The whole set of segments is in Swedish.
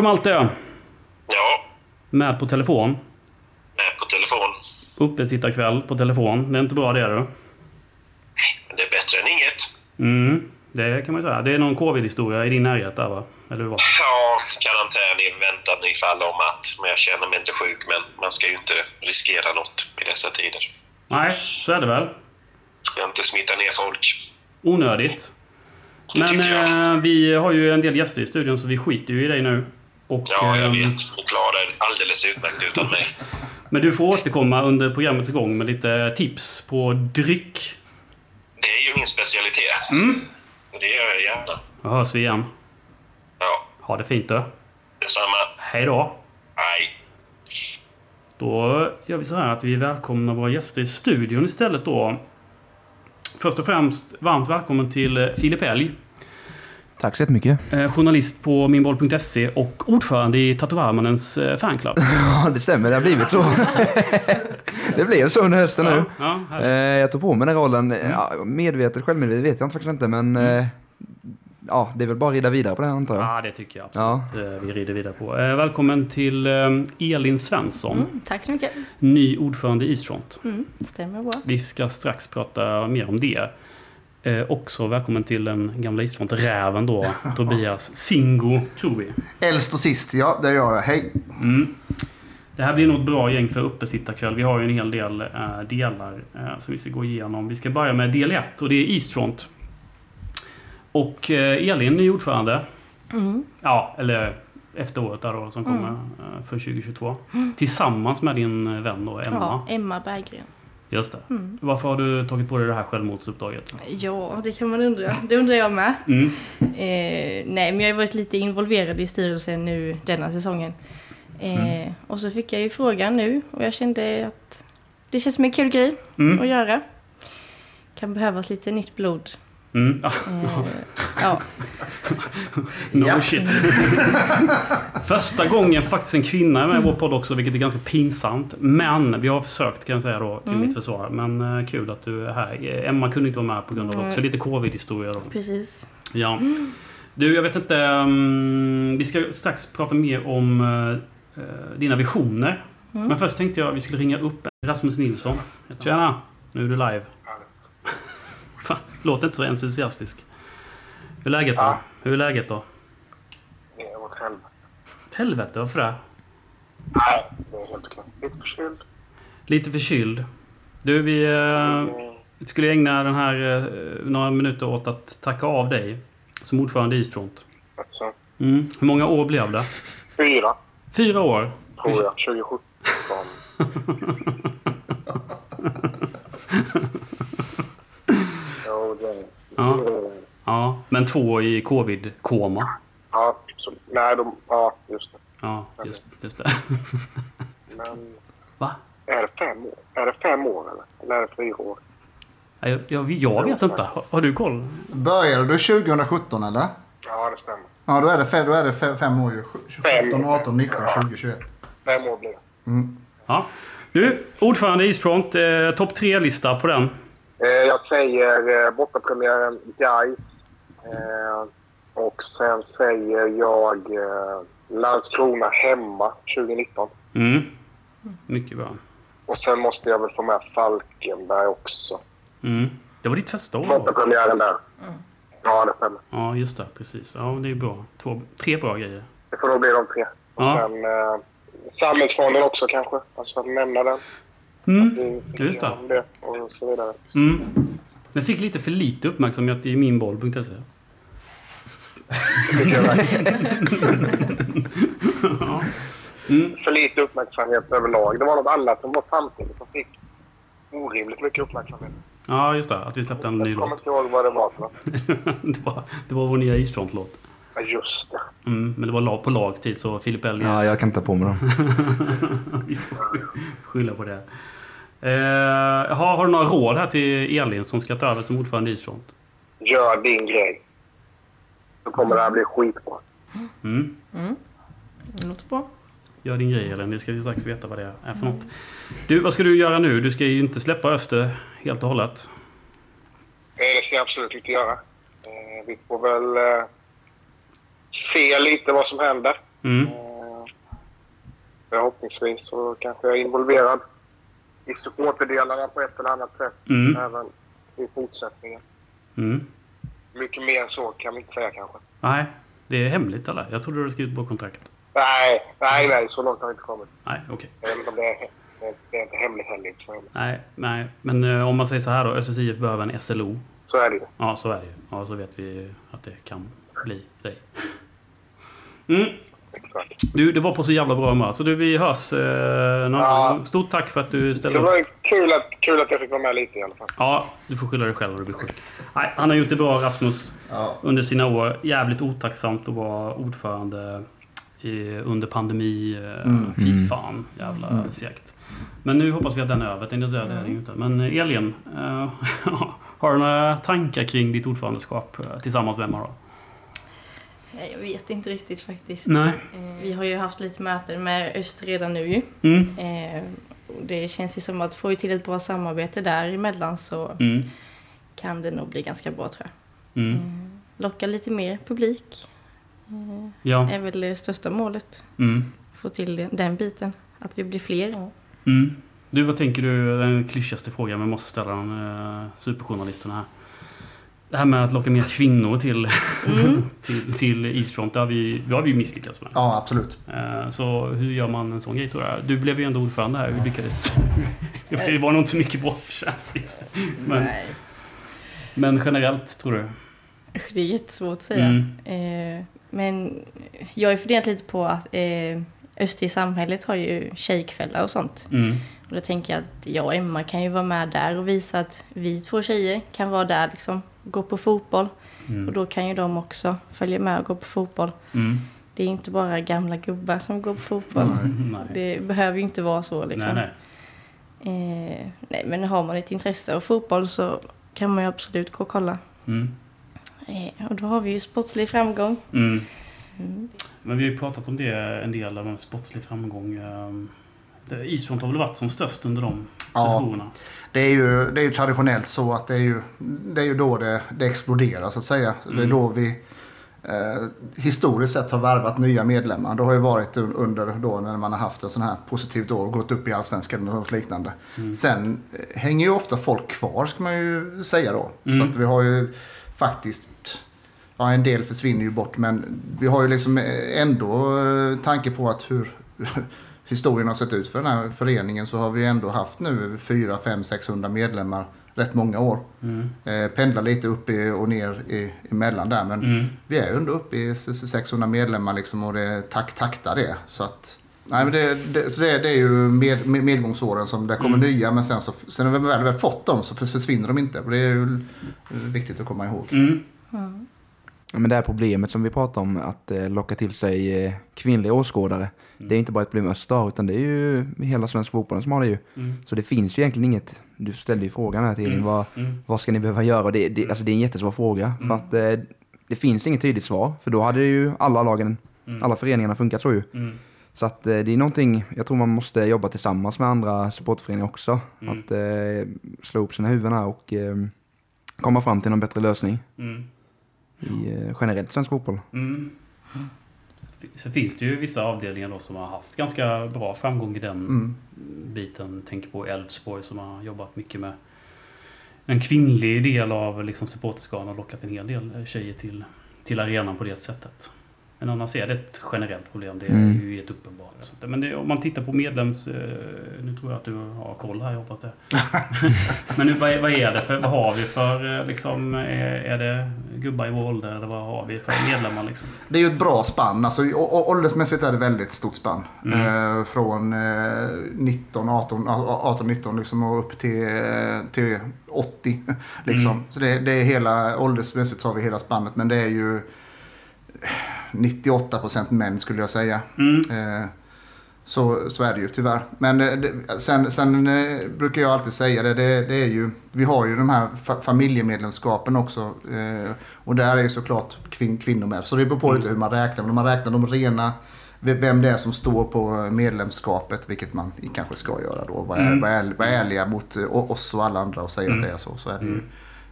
du Malte! Ja, Med på telefon. med på telefon. Uppesittarkväll på telefon. Det är inte bra det du. Men det är bättre än inget. Mm, det kan man ju säga. Det är någon covid-historia i din närhet där va? Eller hur var? Ja, karantän i väntan ifall om att. Men jag känner mig inte sjuk. Men man ska ju inte riskera något i dessa tider. Nej, så är det väl. Ska inte smitta ner folk. Onödigt. Men eh, vi har ju en del gäster i studion så vi skiter ju i dig nu. Och, Ja, jag ehm, vet. Ni klarar det alldeles utmärkt utan mig. Men du får återkomma under programmets gång med lite tips på dryck. Det är ju min specialitet. Mm. Det gör jag gärna. Då hörs vi igen. Ja, Ha det fint du. detsamma. Hej då. Hej. Då gör vi så här att vi välkomnar våra gäster i studion istället då. Först och främst varmt välkommen till Filip Elg. Tack så jättemycket. Eh, journalist på minboll.se och ordförande i Tatovermannens eh, fanclub. Ja, det stämmer. Det har blivit så. det blev så under hösten nu. Ja, Eh. Jag tog på mig den rollen. Ja, medvetet, självmedvetet vet jag inte faktiskt inte, men eh, ja, det är väl bara att rida vidare på det antar jag. ja, det tycker jag absolut eh, vi rider vidare på. Eh, välkommen till eh, Elin Svensson, Mm, tack så mycket. ny ordförande i Eastfront. Mm, stämmer bra. Vi ska strax prata mer om det. Eh, också välkommen till den gamla Eastfront-räven då, Tobias Singo Krobi. Äldst och sist, ja det gör jag. Hej! Mm. Det här blir nog ett bra gäng för uppesittarkväll. Vi har ju en hel del eh, delar eh, som vi ska gå igenom. Vi ska börja med del 1 och det är Eastfront. Och eh, Elin, ny ordförande. Mm. Ja, eller efter året där då som kommer Mm. eh, för 2022. Tillsammans med din eh, vän då, Emma. Ja, Emma Berggren. Just det. Mm. Varför har du tagit på dig det här självmordsuppdraget? Ja, det kan man undra. Det undrar jag med. Mm. Eh, nej, men jag har varit lite involverad i styrelsen nu denna säsongen. Eh, Mm. Och så fick jag ju frågan nu och jag kände att det känns som en kul grej Mm. att göra. Kan behövas lite nytt blod. Mm. Eh, ja, no Ja. shit. Första gången faktiskt en kvinna är med i vår podd också, vilket är ganska pinsamt. Men vi har försökt kan jag säga då, till Mm. mitt försvar. Men eh, kul att du är här. Emma kunde inte vara med på grund av också lite covid-historia då. precis. Ja. Du, jag vet inte. mm, vi ska strax prata mer om eh, dina visioner. Mm. Men först tänkte jag att vi skulle ringa upp Rasmus Nilsson. Tjena! Nu är du live. Låter inte så entusiastisk. Hur är läget då? Ja. Hur är läget då? Det är åt helvete. Åt helvete, varför det? Nej, det är helt okej. Lite förkyld. Lite förkyld. Du, vi eh, skulle ägna den här eh, några minuter åt att tacka av dig som ordförande i Eastfront. Alltså, Mm. Hur många år blev det? fyra, Fyra år? tror jag. 2017. Ja. Ja, men två i covid-koma. Ja, så, nej, de, ja, just det. Ja, just, just det. Men Va? är det fem år? Är det fem år eller? Eller är det fyra år? Jag, jag, jag vet inte. Har, har du koll? Började du 2017 eller? Ja, det stämmer. Ja, då är det, fem, då är det fem, fem år ju. 17, 18, 19, Ja. 20, 21. Fem år blir det. Mm. Ja. Du, ordförande i Eastfront. Eh, Topp tre-lista på den. Eh, jag säger eh, bortapremiären Gais. Eh, och sen säger jag eh, Landskrona hemma 2019. Mm. Mycket bra. Och sen måste jag väl få med Falkenberg också. Mm. Det var ditt första år. Bortapremiären där. Ja, det stämmer. Ja, just det. Precis. Ja, det är bra. Två, tre bra grejer. Det får nog bli de tre. Och Ja. sen eh, Samhällsfonden också kanske. Alltså för att nämna den. Mm. Det, Just det. och så vidare. Mm. Den fick lite för lite uppmärksamhet i minboll.se. Ja. Mm. För lite uppmärksamhet överlag. Det var något annat som var samtidigt som fick orimligt mycket uppmärksamhet. ja, just det. Att vi släppte en ny Jag kommer låt. inte ihåg vad det var för det, var, det var vår nya Eastfront-låt. Ja, just det. Mm. Men det var lag på lags tid, så Filip Elg Ja, jag kan ta på mig dem. Vi får skylla på det. Eh, jaha, har du några råd här till Elin som ska ta över som ordförande i Eastfront? Gör din grej. Då kommer det här bli skitbra. Mm. Det låter bra. Gör din grej Elin, det ska vi strax veta vad det är för något. Du, vad ska du göra nu? Du ska ju inte släppa Öster helt och hållet. Det ska jag absolut inte göra. Eh, Vi får väl eh, se lite vad som händer. Mm. Eh, Förhoppningsvis så kanske jag är involverad i supporterdelarna på ett eller annat sätt Mm. även i fortsättningen. Mm. Mycket mer än så kan vi inte säga kanske. Nej, det är hemligt eller? Jag trodde du hade skrivit på kontrakt. Nej, nej, nej, så långt har vi inte kommit. Nej, okej. Om det det det är inte hemligt heller. Nej, nej. Men eh, om man säger så här då. ÖSSIF behöver en SLO. så är det ju. Ja, så är det ju. Ja, så vet vi att det kan bli dig. Mm. Exakt. Du, det var på så jävla bra humör. Så du, vi hörs eh, någon Ja. gång. Stort tack för att du ställde Det upp. var kul att, kul att jag fick vara med lite i alla fall. Ja, du får skylla dig själv om du blir sjuk. Nej, han har gjort det bra, Rasmus, Ja. under sina år. Jävligt otacksamt att vara ordförande i, under pandemi. Eh, Mm. Fy fan, jävla segt. Men nu hoppas vi att den är över. Tänkte jag säga, det är inte. Men eh, Elin, eh, har du några tankar kring ditt ordförandeskap eh, tillsammans med Emma då? Jag vet inte riktigt faktiskt. Nej. Eh, Vi har ju haft lite möten med Öster redan nu ju. Mm. Eh, Det känns ju som att får vi till ett bra samarbete däremellan så Mm. kan det nog bli ganska bra tror jag. Mm. Eh, Locka lite mer publik Ja. är väl det största målet. Mm. Få till den, biten. Att vi blir fler. Mm. Du, vad tänker du? Den klyschigaste frågan men måste ställa eh, superjournalisterna här. Det här med att locka mer kvinnor till, Mm. till, till Eastfront, det har vi, det har vi ju misslyckats med. ja, absolut. Eh, Så hur gör man en sån grej tror jag? Du blev ju ändå ordförande här. Hur lyckades... det var nog inte så mycket bra det men, Nej, men generellt tror du? det är jättesvårt att säga. Mm. Eh, men jag har ju funderat lite på att eh, Öster i samhället har ju tjejkvällar och sånt. Mm. Och då tänker jag att jag och Emma kan ju vara med där och visa att vi två tjejer kan vara där liksom. Gå på fotboll. Och Mm. då kan ju de också följa med och gå på fotboll. Mm. Det är inte bara gamla gubbar som går på fotboll. Nej. Det behöver ju inte vara så liksom. nej, nej. Eh, nej, men har man ett intresse av fotboll så kan man ju absolut gå och kolla. Mm. Eh, och då har vi ju sportslig framgång. Mm. Mm. Men vi har ju pratat om det en del, av en sportslig framgång. ehm, Eastfront har väl varit som störst under de Ja. sessionerna? Det är ju, det är ju traditionellt så att det är ju, det är ju då det, det exploderar så att säga. Det är Mm. då vi eh, historiskt sett har värvat nya medlemmar. Det har ju varit un- under då när man har haft en sån här positivt år och gått upp i allsvenskan och något liknande. Mm. Sen eh, hänger ju ofta folk kvar ska man ju säga då. Mm. Så att vi har ju faktiskt Ja, en del försvinner ju bort men vi har ju liksom eh, ändå eh, tanke på att hur historien har sett ut för den här föreningen så har vi ändå haft nu 4, 5, 600 medlemmar rätt många år. Mm. Eh, pendlar lite upp i, och ner i, emellan där men Mm. vi är ju ändå uppe i s- s- 600 medlemmar liksom och det tak, taktar det. Så att, nej, men det, det, så det, det är ju med, med, medgångsåren som det kommer Mm. nya men sen, så, sen när vi väl, väl fått dem så förs- försvinner de inte. Det är ju viktigt att komma ihåg. Mm. Mm. Men det här problemet som vi pratar om, att eh, locka till sig eh, kvinnliga åskådare. Det är inte bara ett problem Öster har, utan det är ju hela svensk fotboll som har det ju. Mm. Så det finns ju egentligen inget, du ställde ju frågan här till Mm. vad, Mm. vad ska ni behöva göra? Det, det, alltså det är en jättesvår fråga. För att eh, det finns inget tydligt svar. För då hade ju alla lagen, Mm. alla föreningarna funkat så ju. Mm. Så att eh, det är någonting, jag tror man måste jobba tillsammans med andra supportföreningar också. Mm. Att eh, slå upp sina huvuden här och komma fram till någon bättre lösning Mm. I eh, generellt svensk fotboll. Mm. Så finns det ju vissa avdelningar då som har haft ganska bra framgång i den Mm. biten. Tänker på Elfsborg som har jobbat mycket med en kvinnlig del av liksom supporterskaran och lockat en hel del tjejer till, till arenan på det sättet. Men annars är det ett generellt problem. Det är Mm. ju helt uppenbart. Men det, om man tittar på medlems... eh, Nu tror jag att du har koll här, jag hoppas det. Men nu, vad, är, vad är det för... Vad har vi för... eh, Liksom, är, är det gubbar i vår ålder eller vad har vi för medlemmar liksom? Det är ju ett bra spann. Alltså, åldersmässigt är det väldigt stort spann. Mm. Eh, från eh, 19, 18, 18, 19 liksom, och upp till, eh, till 80. Liksom. Mm. Så det, det är hela, åldersmässigt har vi hela spannet. Men det är ju 98% män skulle jag säga. Mm. Eh, så, så är det ju tyvärr. Men eh, det, sen, sen eh, brukar jag alltid säga det, det, det är ju, vi har ju de här fa familjemedlemskapen också. Och där är ju såklart kvin kvinnor med. Så det beror på lite hur man räknar. Men om man räknar de rena, vem det är som står på medlemskapet, vilket man kanske ska göra då. Var, Mm. var, är, var ärliga mot oss och alla andra och säga Mm. att det är så. Så är det ju Mm.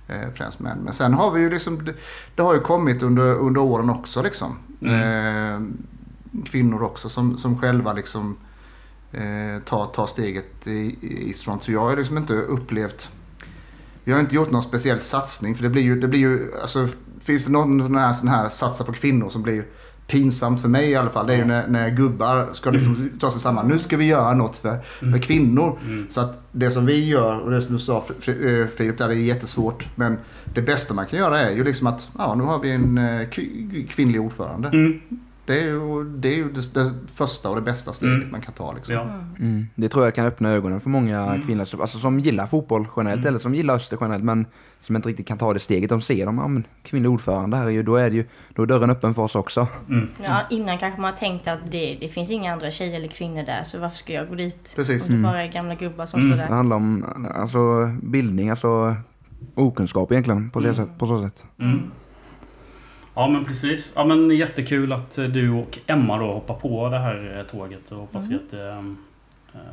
Eh, främst män. Men sen har vi ju liksom, det, det har ju kommit under, under åren också liksom. Mm. Eh, kvinnor också som, som själva liksom eh, tar, tar steget i, i Eastfront. Så jag har liksom inte upplevt... Vi har inte gjort någon speciell satsning för det blir ju... Det blir ju alltså, finns det någon sån här, sån här satsa på kvinnor som blir pinsamt för mig i alla fall. Det är ju när, när gubbar ska liksom ta sig samman. Nu ska vi göra något för, för kvinnor. Så att det som vi gör och det som du sa eh, Filip, där är jättesvårt. Men det bästa man kan göra är ju liksom att ja, nu har vi en eh, kvinnlig ordförande. Mm. Det är ju, det, är ju det, det första och det bästa steget Mm. man kan ta. Liksom. Ja. Mm. Det tror jag kan öppna ögonen för många Mm. kvinnor som- alltså, som gillar fotboll generellt eller som gillar Öster generellt men som inte riktigt kan ta det steget. De ser dem, ja men kvinnlig ordförande här är ju, då är det ju, då är dörren öppen för oss också. Mm. Ja, innan kanske man tänkte att det, det finns inga andra tjejer eller kvinnor där så varför ska jag gå dit? Precis. Om det bara är gamla gubbar som Mm. står Det där. handlar om alltså, bildning, alltså okunskap egentligen på, så sätt, på så sätt. Mm. Ja men precis. Ja men jättekul att eh, du och Emma då hoppar på det här eh, tåget och hoppas vi att eh,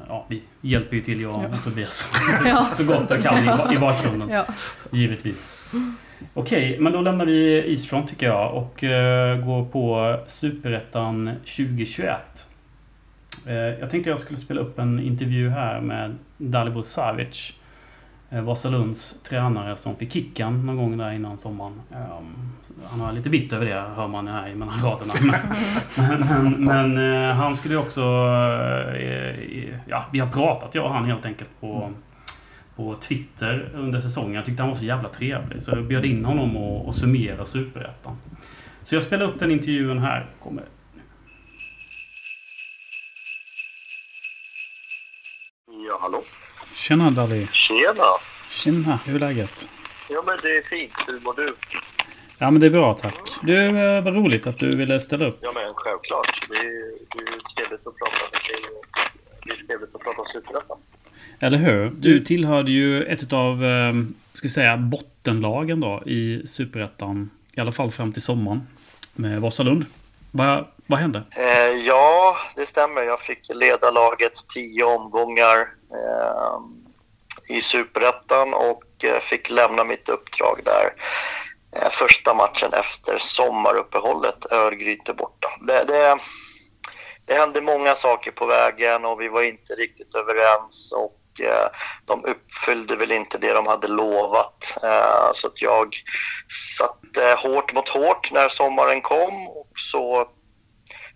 Ja, vi hjälper ju till jag och Tobias Ja. så gott jag kan i, i bakgrunden. Ja. Givetvis. Okej, men då lämnar vi Eastfront tycker jag och eh, går på Superettan 2021. Eh, jag tänkte jag skulle spela upp en intervju här med Dalibor Savic. Eh, Vasalunds tränare som fick kicken någon gång där innan sommaren. Ehm, han har lite bitt över det, hör man här mellan raderna. Men, men, men eh, han skulle också... Eh, ja, vi har pratat, jag och han helt enkelt på på Twitter under säsongen. Jag tyckte han var så jävla trevlig så jag bjöd in honom och, och summera Superettan. Så jag spelar upp den intervjun här. Kommer. Ja, hallå? Tjena Dali! Tjena! Tjena, hur är läget? Ja, men det är fint. Hur mår du? Ja men det är bra tack. Du, eh, vad roligt att du ville ställa upp. Ja, men självklart. Det är, det är trevligt att prata med det är trevligt att prata om Superettan. Eller hur? Du tillhörde ju ett av, eh, ska säga, bottenlagen då i Superettan. I alla fall fram till sommaren. Med Vasalund. Vad, vad hände? Eh, ja, det stämmer. Jag fick leda laget tio omgångar eh, i Superettan och eh, fick lämna mitt uppdrag där eh, första matchen efter sommaruppehållet, Örgryte borta. Det, det, det hände många saker på vägen och vi var inte riktigt överens och eh, de uppfyllde väl inte det de hade lovat. Eh, så att jag satte hårt mot hårt när sommaren kom och så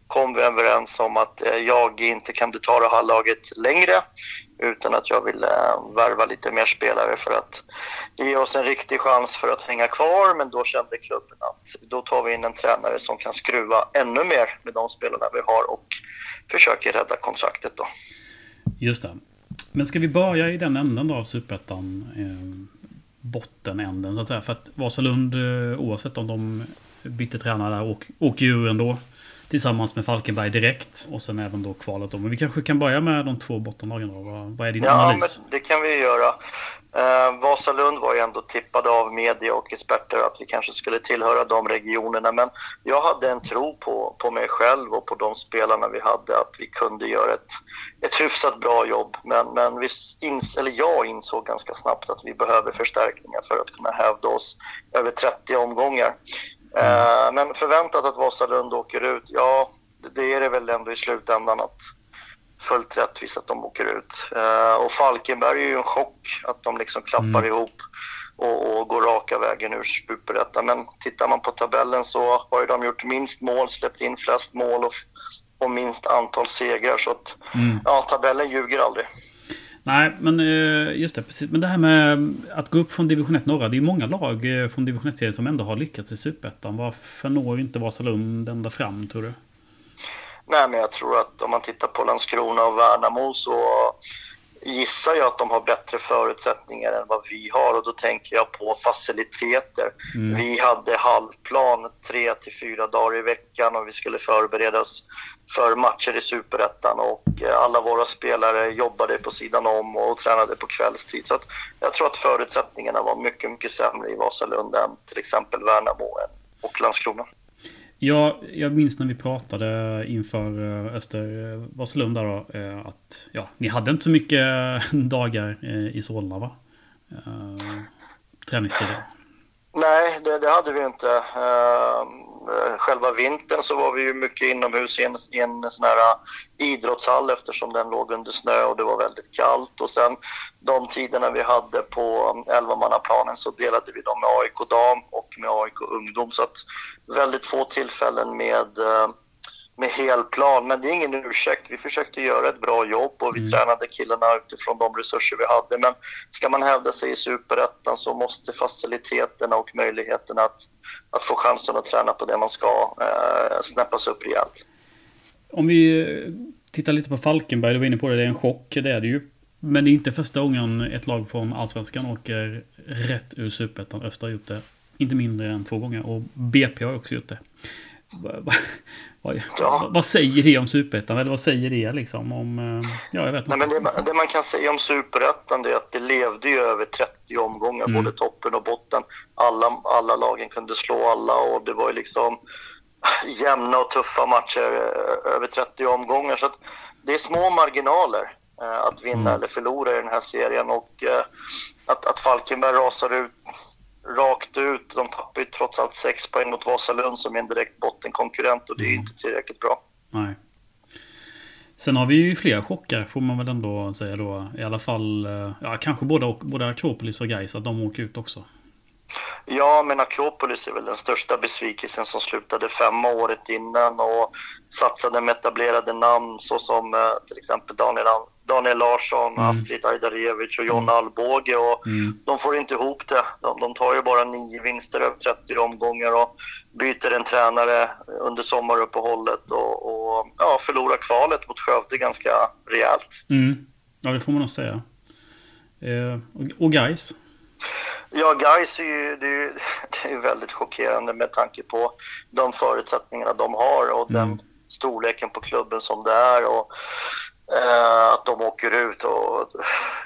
kom vi överens om att eh, jag inte kan betala det här laget längre utan att jag ville eh, värva lite mer spelare för att ge oss en riktig chans för att hänga kvar. Men då kände klubben att då tar vi in en tränare som kan skruva ännu mer med de spelarna vi har och försöker rädda kontraktet då. Just det. Men ska vi börja i den änden då av Superettan? Eh, bottenänden så att säga. För att Vasalund, eh, oavsett om de bytte tränare där, åker ju ändå tillsammans med Falkenberg direkt. Och sen även då kvalet då. Men vi kanske kan börja med de två bottenlagen då. Vad, vad är din Ja, men analys? det kan vi göra. Eh, Vasalund var ju ändå tippade av media och experter att vi kanske skulle tillhöra de regionerna. Men jag hade en tro på, på mig själv och på de spelarna vi hade att vi kunde göra ett, ett hyfsat bra jobb. Men, men vi ins, eller jag insåg ganska snabbt att vi behöver förstärkningar för att kunna hävda oss över 30 omgångar. Eh, men förväntat att Vasalund åker ut, ja, det- är det väl ändå i slutändan att fullt rättvist att de åker ut. Eh, och Falkenberg är ju en chock att de liksom klappar ihop och, och går raka vägen ur superettan. Men tittar man på tabellen så har ju de gjort minst mål, släppt in flest mål och, och minst antal segrar. Så att, ja, tabellen ljuger aldrig. Nej, men eh, just det. Precis. Men det här med att gå upp från division 1 norra. Det är många lag eh, från division 1-serien som ändå har lyckats i Superettan. Varför når inte Vasalund ända fram, tror du? Nej, men jag tror att om man tittar på Landskrona och Värnamo så gissar jag att de har bättre förutsättningar än vad vi har och då tänker jag på faciliteter. Vi hade halvplan tre till fyra dagar i veckan och vi skulle förbereda oss för matcher i Superettan och eh, alla våra spelare jobbade på sidan om och tränade på kvällstid. Så att jag tror att förutsättningarna var mycket, mycket sämre i Vasalund än till exempel Värnamo och Landskrona. Ja, jag minns när vi pratade inför eh, Öster eh, Vasalund där då, att ja, ni hade inte så mycket dagar i Solna va? Träningstider. Nej, det, det hade vi inte. Eh, själva vintern så var vi ju mycket inomhus i en, i en sån här eh, idrottshall eftersom den låg under snö och det var väldigt kallt. Och sen de tiderna vi hade på eh, elvamannaplanen så delade vi dem med AIK dam och med AIK ungdom. Så att väldigt få tillfällen med med helplan, men det är ingen ursäkt. Vi försökte göra ett bra jobb och vi Mm. tränade killarna utifrån de resurser vi hade. Men ska man hävda sig i superettan så måste faciliteterna och möjligheterna att, att få chansen att träna på det man ska eh, snäppas upp rejält. Om vi eh, tittar lite på Falkenberg, du var inne på det, det är en chock, det är det ju. Men det är inte första gången ett lag från Allsvenskan åker rätt ur Superettan. Östra har gjort det inte mindre än två gånger och BP har också gjort det. Va- va- Vad, Ja. vad säger det om Superettan? Eller vad säger det liksom om... eh, Ja, jag vet Nej, inte. men det, man- det man kan säga om superettan är att det levde ju över 30 omgångar, Mm. både toppen och botten. Alla, alla lagen kunde slå alla och det var ju liksom jämna och tuffa matcher eh, över 30 omgångar. Så att det är små marginaler eh, att vinna Mm. eller förlora i den här serien och att, att Falkenberg rasar ut rakt ut. De tappar ju trots allt sex poäng mot Vasalund som är en direkt bottenkonkurrent och det är ju Mm. inte tillräckligt bra. Nej. Sen har vi ju fler chockar får man väl ändå säga då. I alla fall, eh, ja kanske både, både Akropolis och Gais att de åker ut också. Ja, men Akropolis är väl den största besvikelsen som slutade femma året innan och satsade med etablerade namn såsom eh, till exempel Daniel, Daniel Larsson, Mm. Astrid Ajdarevic och John Alvbåge. Och Mm. de får inte ihop det. De, de tar ju bara nio vinster över 30 omgångar och byter en tränare under sommaruppehållet och, och ja, förlorar kvalet mot Skövde ganska rejält. Mm. Ja, det får man nog säga. Eh, och- och Gais. Ja, Gais är ju, det är ju det är väldigt chockerande med tanke på de förutsättningarna de har och Mm. den storleken på klubben som det är och att de åker ut. Och,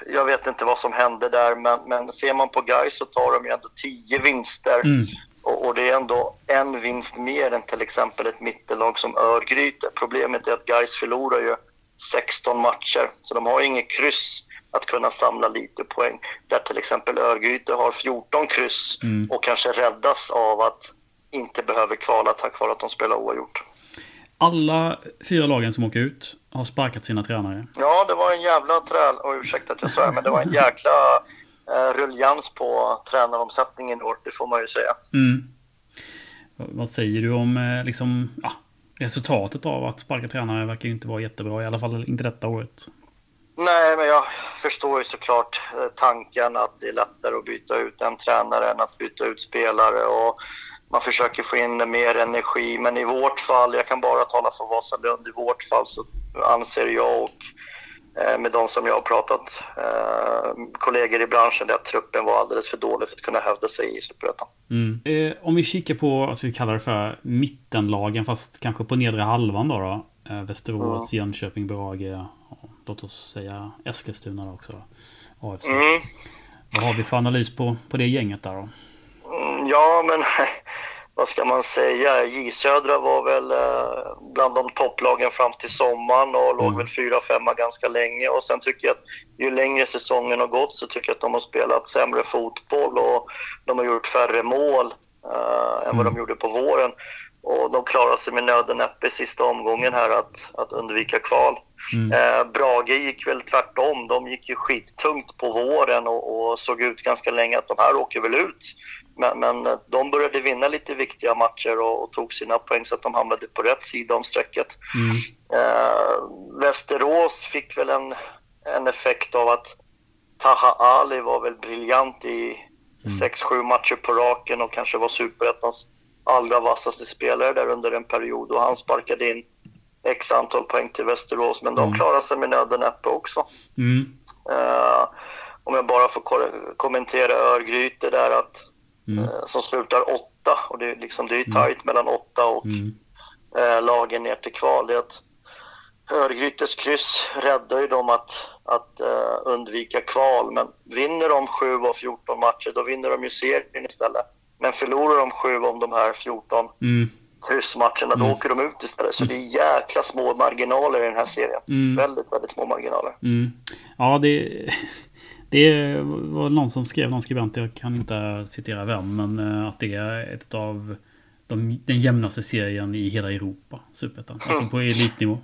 jag vet inte vad som hände där, men, men ser man på Gais så tar de ju ändå 10 vinster Mm. och, och det är ändå en vinst mer än till exempel ett mittellag som Örgryte. Problemet är att Gais förlorar ju 16 matcher, så de har inget kryss att kunna samla lite poäng. Där till exempel Örgryte har 14 kryss Mm. och kanske räddas av att inte behöver kvala tack vare att de spelar oavgjort. Alla fyra lagen som åker ut har sparkat sina tränare. Ja, det var en jävla träl... Oh, ursäkta att jag svär, men det var en jäkla eh, ruljans på tränaromsättningen i år, det får man ju säga. Mm. Vad- Vad säger du om eh, liksom, ja, resultatet av att sparka tränare verkar ju inte vara jättebra. I alla fall inte detta året. Nej, men jag förstår ju såklart eh, tanken att det är lättare att byta ut en tränare än att byta ut spelare och man försöker få in mer energi. Men i vårt fall, jag kan bara tala för Vasalund, i vårt fall så anser jag och eh, med de som jag har pratat, eh, kollegor i branschen, att truppen var alldeles för dålig för att kunna hävda sig i Superettan. Mm. Eh, om vi kikar på, alltså vi kallar det för mittenlagen, fast kanske på nedre halvan då. då. Västerås, Jönköping, Brage, och låt oss säga Eskilstuna också. Då. AFC. Mm. Vad har vi för analys på, på det gänget där då? Mm, Ja, men vad ska man säga? J Södra var väl eh, bland de topplagen fram till sommaren och låg Mm. väl fyra, femma ganska länge. Och sen tycker jag att ju längre säsongen har gått så tycker jag att de har spelat sämre fotboll och de har gjort färre mål eh, än vad Mm. de gjorde på våren. Och de klarar sig med nöd och näppe sista omgången här att, att undvika kval. Mm. Eh, Brage gick väl tvärtom. De gick ju skittungt på våren och, och såg ut ganska länge att de här åker väl ut. Men, men eh, de började vinna lite viktiga matcher och, och tog sina poäng så att de hamnade på rätt sida om strecket. Mm. Eh, Västerås fick väl en, en effekt av att Taha Ali var väl briljant i sex, sju matcher på raken och kanske var superettans allra vassaste spelare där under en period och han sparkade in x antal poäng till Västerås men de Mm. klarade sig med nöd och näppe också. Mm. Eh, om jag bara får ko- kommentera Örgryte där att Mm. eh, som slutar åtta och det är liksom det är ju tajt mellan åtta och Mm. eh, lagen ner till kval. Det är att Örgrytes kryss räddar ju dem att, att eh, undvika kval. Men vinner de 7 av 14 matcher, då vinner de ju serien istället. Men förlorar de 7 av de här 14 Mm. kryssmatcherna, då Mm. åker de ut istället. Så det är jäkla små marginaler i den här serien. Mm. Väldigt, väldigt små marginaler. Mm. Ja, det, det var någon som skrev, någon skribent, jag kan inte citera vem, men eh, att det är ett av de, den jämnaste serien i hela Europa, Superettan. Alltså på elitnivå.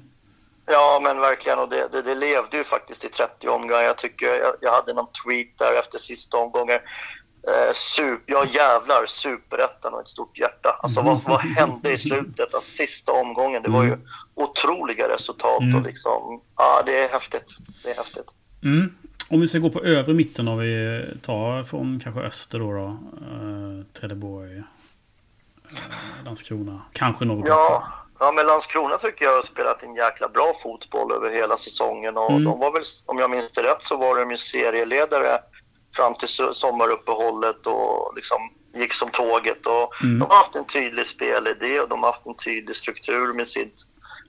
Ja, men verkligen. Och det, det, det, levde ju faktiskt i 30 omgångar. Jag tycker jag, jag hade någon tweet där efter sista omgången. Eh, super, ja jävlar, superettan och ett stort hjärta. Alltså vad, vad hände i slutet? Alltså, sista omgången, det var ju otroliga resultat Mm. och liksom, ja det är häftigt. Det är häftigt. Mm. Om vi ska gå på övre mitten om vi tar från kanske öster då. då eh, Trelleborg, eh, Landskrona, kanske Norrby Ja, ja, men Landskrona tycker jag har spelat en jäkla bra fotboll över hela säsongen och Mm. de var väl, om jag minns det rätt, så var de ju serieledare fram till so- sommaruppehållet och liksom gick som tåget. Och Mm. De har haft en tydlig spelidé och de har haft en tydlig struktur med sin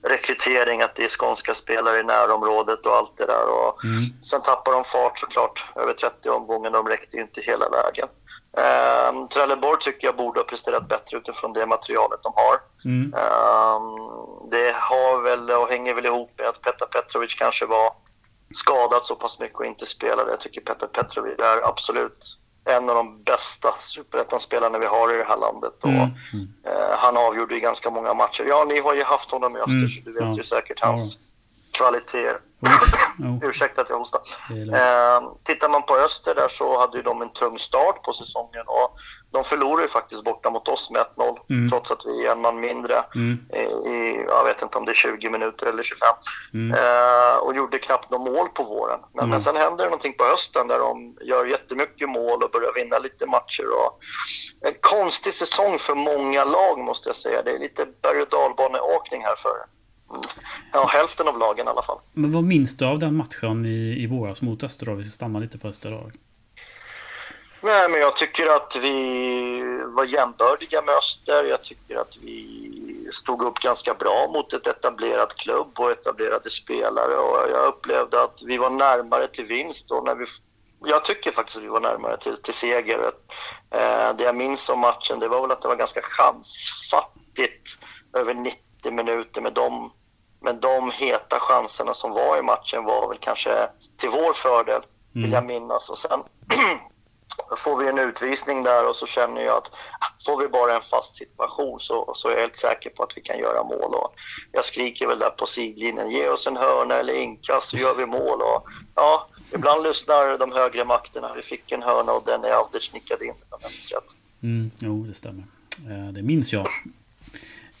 rekrytering, att det är skånska spelare i närområdet och allt det där. Och Mm. Sen tappar de fart såklart över 30 omgångar. De räckte ju inte hela vägen. Um, Trelleborg tycker jag borde ha presterat bättre utifrån det materialet de har. Mm. Ehm, det har väl och hänger väl ihop med att Petar Petrovic kanske var skadad så pass mycket och inte spelade. Jag tycker Petar Petrovic är absolut en av de bästa superettan-spelarna vi har i det här landet. Och, Mm. eh, han avgjorde ju ganska många matcher. Ja, ni har ju haft honom i Öster Mm, så du vet ja. ju säkert hans kvaliteter. Jo, Ursäkta att jag hostar. Eh, tittar man på Öster där så hade ju de en tung start på säsongen och de förlorade ju faktiskt borta mot oss med 1-0 Mm. trots att vi är en man mindre Mm. i, jag vet inte om det är 20 minuter eller 25 Mm. eh, och gjorde knappt någon mål på våren. Men, Mm. men sen händer det någonting på hösten där de gör jättemycket mål och börjar vinna lite matcher. Och en konstig säsong för många lag måste jag säga. Det är lite berg och dalbaneåkning här för mm, ja, hälften av lagen i alla fall. Men vad minns du av den matchen i, i våras mot Öster då? Vi ska stanna lite på Öster då. Nej, men jag tycker att vi var jämbördiga med Öster. Jag tycker att vi stod upp ganska bra mot ett etablerat klubb och etablerade spelare. Och jag upplevde att vi var närmare till vinst. Och när vi, jag tycker faktiskt att vi var närmare till, till seger. Eh, det jag minns om matchen det var väl att det var ganska chansfattigt över 90 minuter med de, med de heta chanserna som var i matchen var väl kanske till vår fördel, vill jag minnas. Och sen får vi en utvisning där och så känner jag att ah, får vi bara en fast situation så, så är jag helt säker på att vi kan göra mål. Och jag skriker väl där på sidlinjen, ge oss en hörna eller inkast så gör vi mål. Och, ja, ibland lyssnar de högre makterna. Vi fick en hörna och den är Avdic nickade in. om jag minns rätt. Mm, jo, det stämmer. Eh, det minns jag.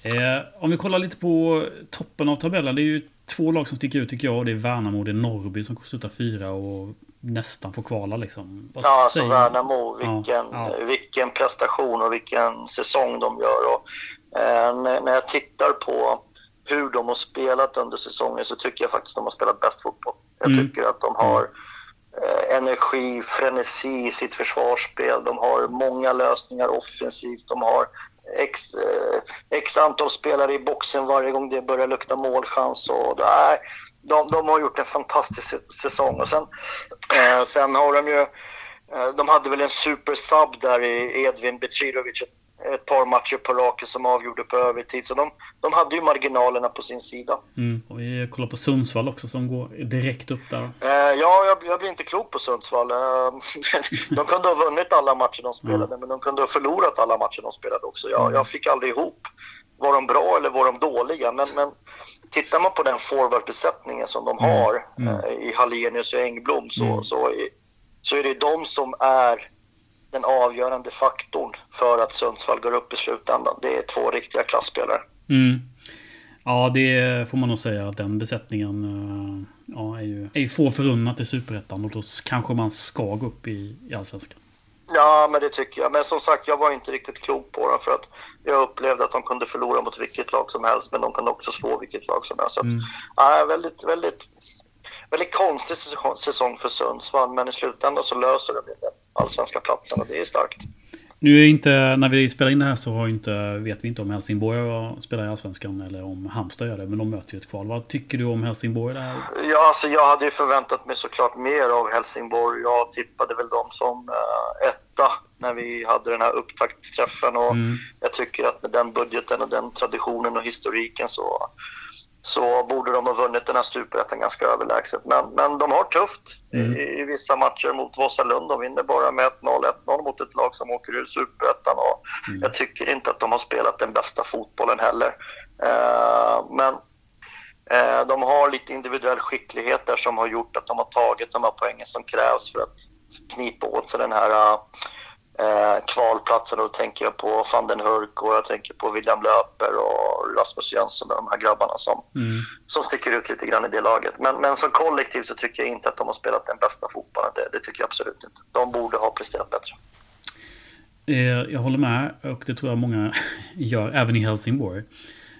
Eh, om vi kollar lite på toppen av tabellen. Det är ju två lag som sticker ut tycker jag. Och det är Värnamo och det är Norrby som slutar fyra och nästan får kvala liksom. Vad Ja, alltså Värnamo, Ja, vilken, ja. vilken prestation och vilken säsong de gör. Och, eh, när, när jag tittar på hur de har spelat under säsongen så tycker jag faktiskt de har spelat bäst fotboll. Jag Mm. tycker att de har eh, energi, frenesi i sitt försvarsspel. De har många lösningar offensivt. De har x, eh, x antal spelare i boxen varje gång det börjar lukta målchans. Och, nej, de, de har gjort en fantastisk säsong. Och sen, eh, sen har de ju... Eh, de hade väl en supersub där i Edvin Becirovic ett, ett par matcher på raken som avgjorde på övertid. Så de, de hade ju marginalerna på sin sida. Mm, och vi kollar på Sundsvall också som går direkt upp där. Eh, ja, jag, jag blir inte klok på Sundsvall. Eh, de kunde ha vunnit alla matcher de spelade, men de kunde ha förlorat alla matcher de spelade också. Jag, jag fick aldrig ihop. Var de bra eller var de dåliga? Men, men tittar man på den forwardbesättningen som de har eh, i Hallenius och Engblom så, så, är, så är det de som är den avgörande faktorn för att Sundsvall går upp i slutändan. Det är två riktiga klassspelare. Mm. Ja, det får man nog säga att den besättningen eh, ja, är ju, är ju få förunnat i Superettan och då kanske man ska gå upp i, i Allsvenskan. Ja, men det tycker jag. Men som sagt, jag var inte riktigt klok på dem för att jag upplevde att de kunde förlora mot vilket lag som helst, men de kunde också slå vilket lag som helst. Så att, ja, väldigt, väldigt, väldigt konstig säsong- för Sundsvall, men i slutändan så löser de den allsvenska platsen och det är starkt. Nu är inte, när vi spelar in det här så har inte, vet vi inte om Helsingborg spelar i Allsvenskan eller om Halmstad gör det, men de möter ju ett kval. Vad tycker du om Helsingborg där? Ja, alltså jag hade ju förväntat mig såklart mer av Helsingborg. Jag tippade väl dem som uh, etta när vi hade den här upptaktsträffen och Mm. jag tycker att med den budgeten och den traditionen och historiken så så borde de ha vunnit den här superettan ganska överlägset. Men, men de har tufft Mm. i, i vissa matcher mot Vasalund. De vinner bara med 1-0, 1-0 mot ett lag som åker ur superettan. Mm. Jag tycker inte att de har spelat den bästa fotbollen heller. Eh, men eh, de har lite individuell skicklighet där som har gjort att de har tagit de här poängen som krävs för att knipa åt sig den här eh, kvalplatsen. Och då tänker jag på van den Hurk och jag tänker på William Löper och Rasmus Jönsson och de här grabbarna som, Mm. som sticker ut lite grann i det laget. Men, men som kollektiv så tycker jag inte att de har spelat den bästa fotbollen. Det, det tycker jag absolut inte. De borde ha presterat bättre. Eh, Jag håller med och det tror jag många gör, även i Helsingborg.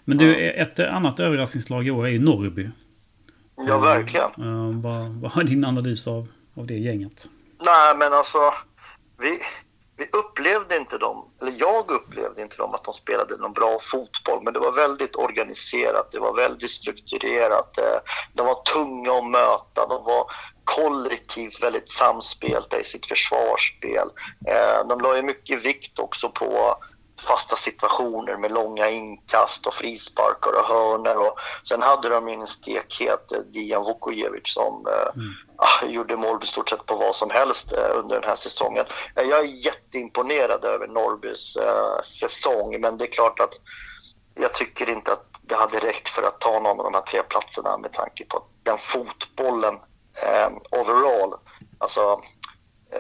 Men du, ett annat överraskningslag i år är ju Norrby. Ja, verkligen. Eh, vad, vad är din analys av, av det gänget? Nej, men alltså, vi, vi upplevde inte dem, eller jag upplevde inte dem att de spelade någon bra fotboll, men det var väldigt organiserat, det var väldigt strukturerat, eh, de var tunga att möta, de var kollektivt väldigt samspelta i sitt försvarsspel. Eh, de la ju mycket vikt också på fasta situationer med långa inkast och frisparkar och hörnor. Och sen hade de ju en stekhet, eh, Dijan Vukojevic, som eh, ah, gjorde mål i stort sett på vad som helst eh, under den här säsongen. Jag är jätteimponerad över Norrbys eh, säsong, men det är klart att jag tycker inte att det hade räckt för att ta någon av de här tre platserna med tanke på den fotbollen overall alltså,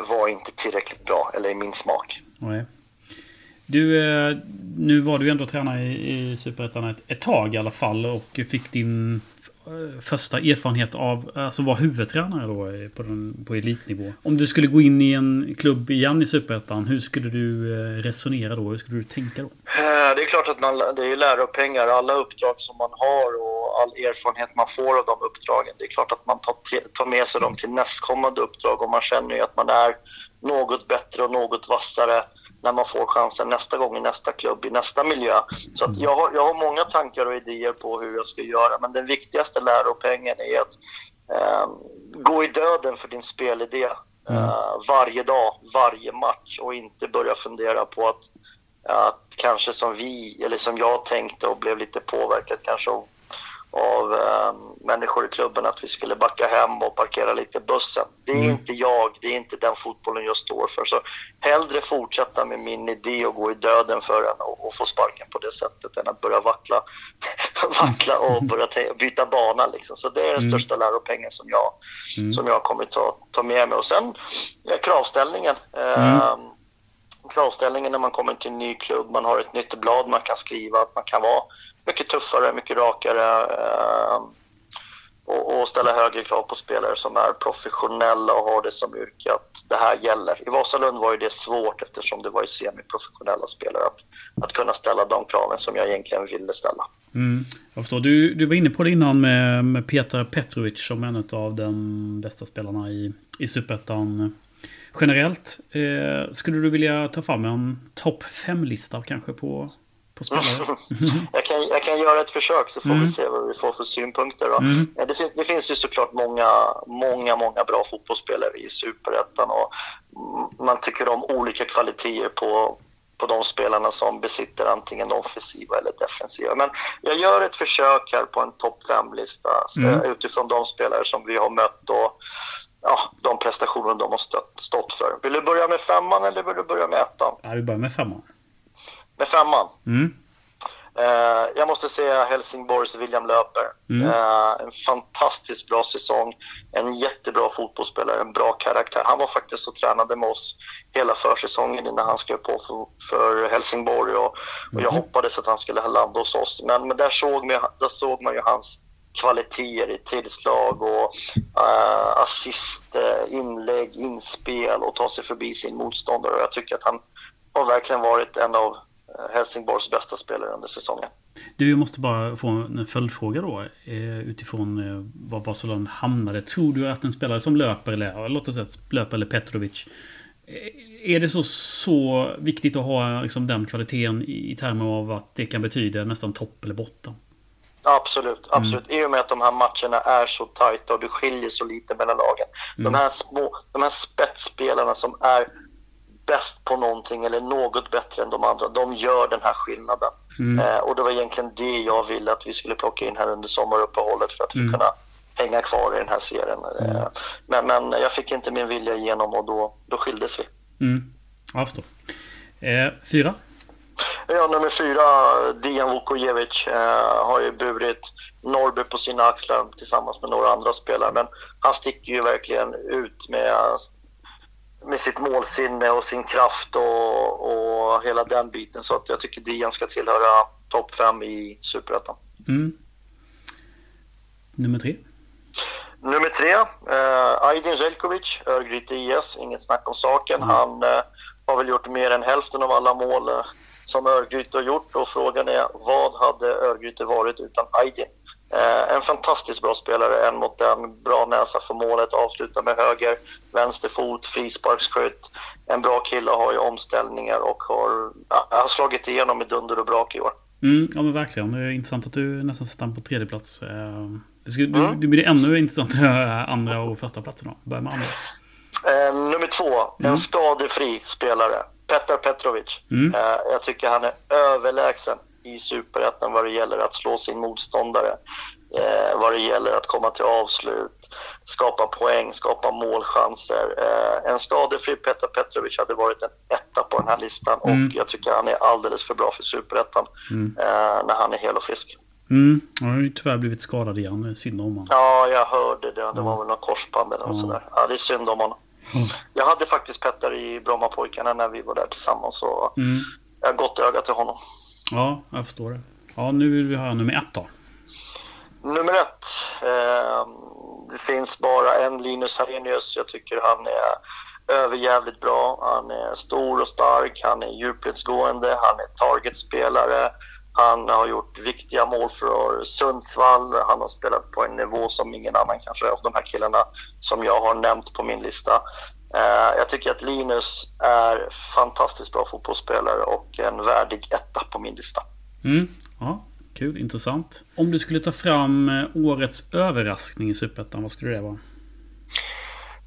var inte tillräckligt bra, eller i min smak. Nej. Du, eh, nu var du ändå tränare i, i Superettan ett, ett tag i alla fall och fick din eh, första erfarenhet av alltså vara huvudtränare då på, den, på elitnivå. Om du skulle gå in i en klubb igen i Superettan, hur skulle du eh, resonera då? Hur skulle du tänka då? Det är klart att man, det är ju läropengar. Alla uppdrag som man har och all erfarenhet man får av de uppdragen. Det är klart att man tar, tar med sig dem till nästkommande uppdrag och man känner ju att man är något bättre och något vassare när man får chansen nästa gång i nästa klubb, i nästa miljö. Så att jag, har, jag har många tankar och idéer på hur jag ska göra, men den viktigaste läropengen är att eh, gå i döden för din spelidé eh, varje dag, varje match och inte börja fundera på att att kanske som vi, eller som jag tänkte och blev lite påverkad kanske av, av eh, människor i klubben att vi skulle backa hem och parkera lite bussen. Det är Mm. inte jag, det är inte den fotbollen jag står för. Så hellre fortsätta med min idé och gå i döden för den och, och få sparken på det sättet än att börja vackla, vackla och börja te- byta bana. Liksom. Så det är den Mm. största läropengen som jag, Mm. som jag kommer ta, ta med mig. Och sen ja, kravställningen. Mm. Eh, kravställningen när man kommer till en ny klubb. Man har ett nytt blad man kan skriva. Att man kan vara mycket tuffare, mycket rakare ehm, och, och ställa högre krav på spelare som är professionella och har det som yrke. Att det här gäller. I Vasalund var ju det svårt eftersom det var ju semiprofessionella spelare att, att kunna ställa de kraven som jag egentligen ville ställa. Mm, jag förstår. Du, du var inne på det innan med, med Petar Petrovic som en av de bästa spelarna i, i Superettan generellt. Eh, skulle du vilja ta fram en topp 5-lista kanske på, på spelare? jag, kan, jag kan göra ett försök så får Mm. vi se vad vi får för synpunkter. Då. Mm. Ja, Det, fin- det finns ju såklart många, många, många bra fotbollsspelare i Superettan och man tycker om olika kvaliteter på, på de spelarna som besitter antingen offensiva eller defensiva. Men jag gör ett försök här på en topp 5-lista Mm. eh, utifrån de spelare som vi har mött och ja, de prestationer de har stött, stått för. Vill du börja med femman eller vill du börja med ettan? Ja, vi börjar med femman. Med femman. Mm. Eh, jag måste säga Helsingborgs William Löper. Mm. Eh, en fantastiskt bra säsong. En jättebra fotbollsspelare, en bra karaktär. Han var faktiskt och tränade med oss hela försäsongen innan han skrev på för, för Helsingborg. Och, och jag Mhm. hoppades att han skulle landa hos oss. Men, men där, såg man, där såg man ju hans kvaliteter i tillslag och eh, uh, assist, inlägg, inspel och ta sig förbi sin motståndare. Och jag tycker att han har verkligen varit en av eh, Helsingborgs bästa spelare under säsongen. Du, jag måste bara få en följdfråga då. Eh, utifrån var Barcelona hamnade. Tror du att en spelare som löper, eller låt oss säga löper eller Petrovic. Är det så, så viktigt att ha liksom, den kvaliteten i termer av att det kan betyda nästan topp eller botten? Absolut, absolut. I och med att de här matcherna är så tajta och det skiljer så lite mellan lagen. De, här små, de här spetsspelarna som är bäst på någonting eller något bättre än de andra. De gör den här skillnaden. Mm. Eh, och det var egentligen det jag ville att vi skulle plocka in här under sommaruppehållet för att Mm. kunna hänga kvar i den här serien. Eh, men, men jag fick inte min vilja igenom och då, då skildes vi. Mm. Jag förstår. Eh, fyra? Ja, nummer fyra, Dijan Vukojevic, eh, har ju burit Norrby på sina axlar tillsammans med några andra spelare. Men han sticker ju verkligen ut med, med sitt målsinne och sin kraft och, och hela den biten. Så att jag tycker Dijan ska tillhöra topp fem i Superettan. Mm. Nummer tre? Nummer tre, eh, Aydin Zeljkovic, Örgryte IS, inget snack om saken. Han eh, har väl gjort mer än hälften av alla mål eh, som Örgryte har gjort och frågan är vad hade Örgryte varit utan Aydin? Eh, en fantastiskt bra spelare, en mot en, bra näsa för målet, avslutar med höger, vänster fot, frisparksskytt. En bra kille har ju omställningar och har, har slagit igenom med dunder och brak i år. Mm, ja men verkligen. Det är intressant att du nästan sätter den på tredje plats. Eh, Det, skulle, Mm. du, det blir ännu intressant att höra andra och första platsen då. Börja med andra. Eh, nummer två, en skadefri spelare. Petar Petrovic. Mm. Eh, jag tycker han är överlägsen i superettan vad det gäller att slå sin motståndare. Eh, vad det gäller att komma till avslut, skapa poäng, skapa målchanser. Eh, en skadefri Petar Petrovic hade varit en etta på den här listan Mm. och jag tycker han är alldeles för bra för superettan Mm. eh, när han är hel och frisk. Mm. Han har ju tyvärr blivit skadad igen. Synd om honom. Ja, jag hörde det. Det var väl någon korsband eller något Ja. sådär. Ja, det är synd om honom. Ja. Jag hade faktiskt Petter i Brommapojkarna när vi var där tillsammans. Så Mm. jag har gott öga till honom. Ja, jag förstår det. Ja, nu vill vi höra nummer ett då. Nummer ett. Eh, det finns bara en Linus Hallenius. Jag tycker han är överjävligt bra. Han är stor och stark. Han är djupledsgående. Han är targetspelare. Han har gjort viktiga mål för Sundsvall. Han har spelat på en nivå som ingen annan kanske av de här killarna som jag har nämnt på min lista. Eh, jag tycker att Linus är fantastiskt bra fotbollsspelare och en värdig etta på min lista. Mm. Ja, kul. Intressant. Om du skulle ta fram eh, årets överraskning i Superettan, vad skulle det vara?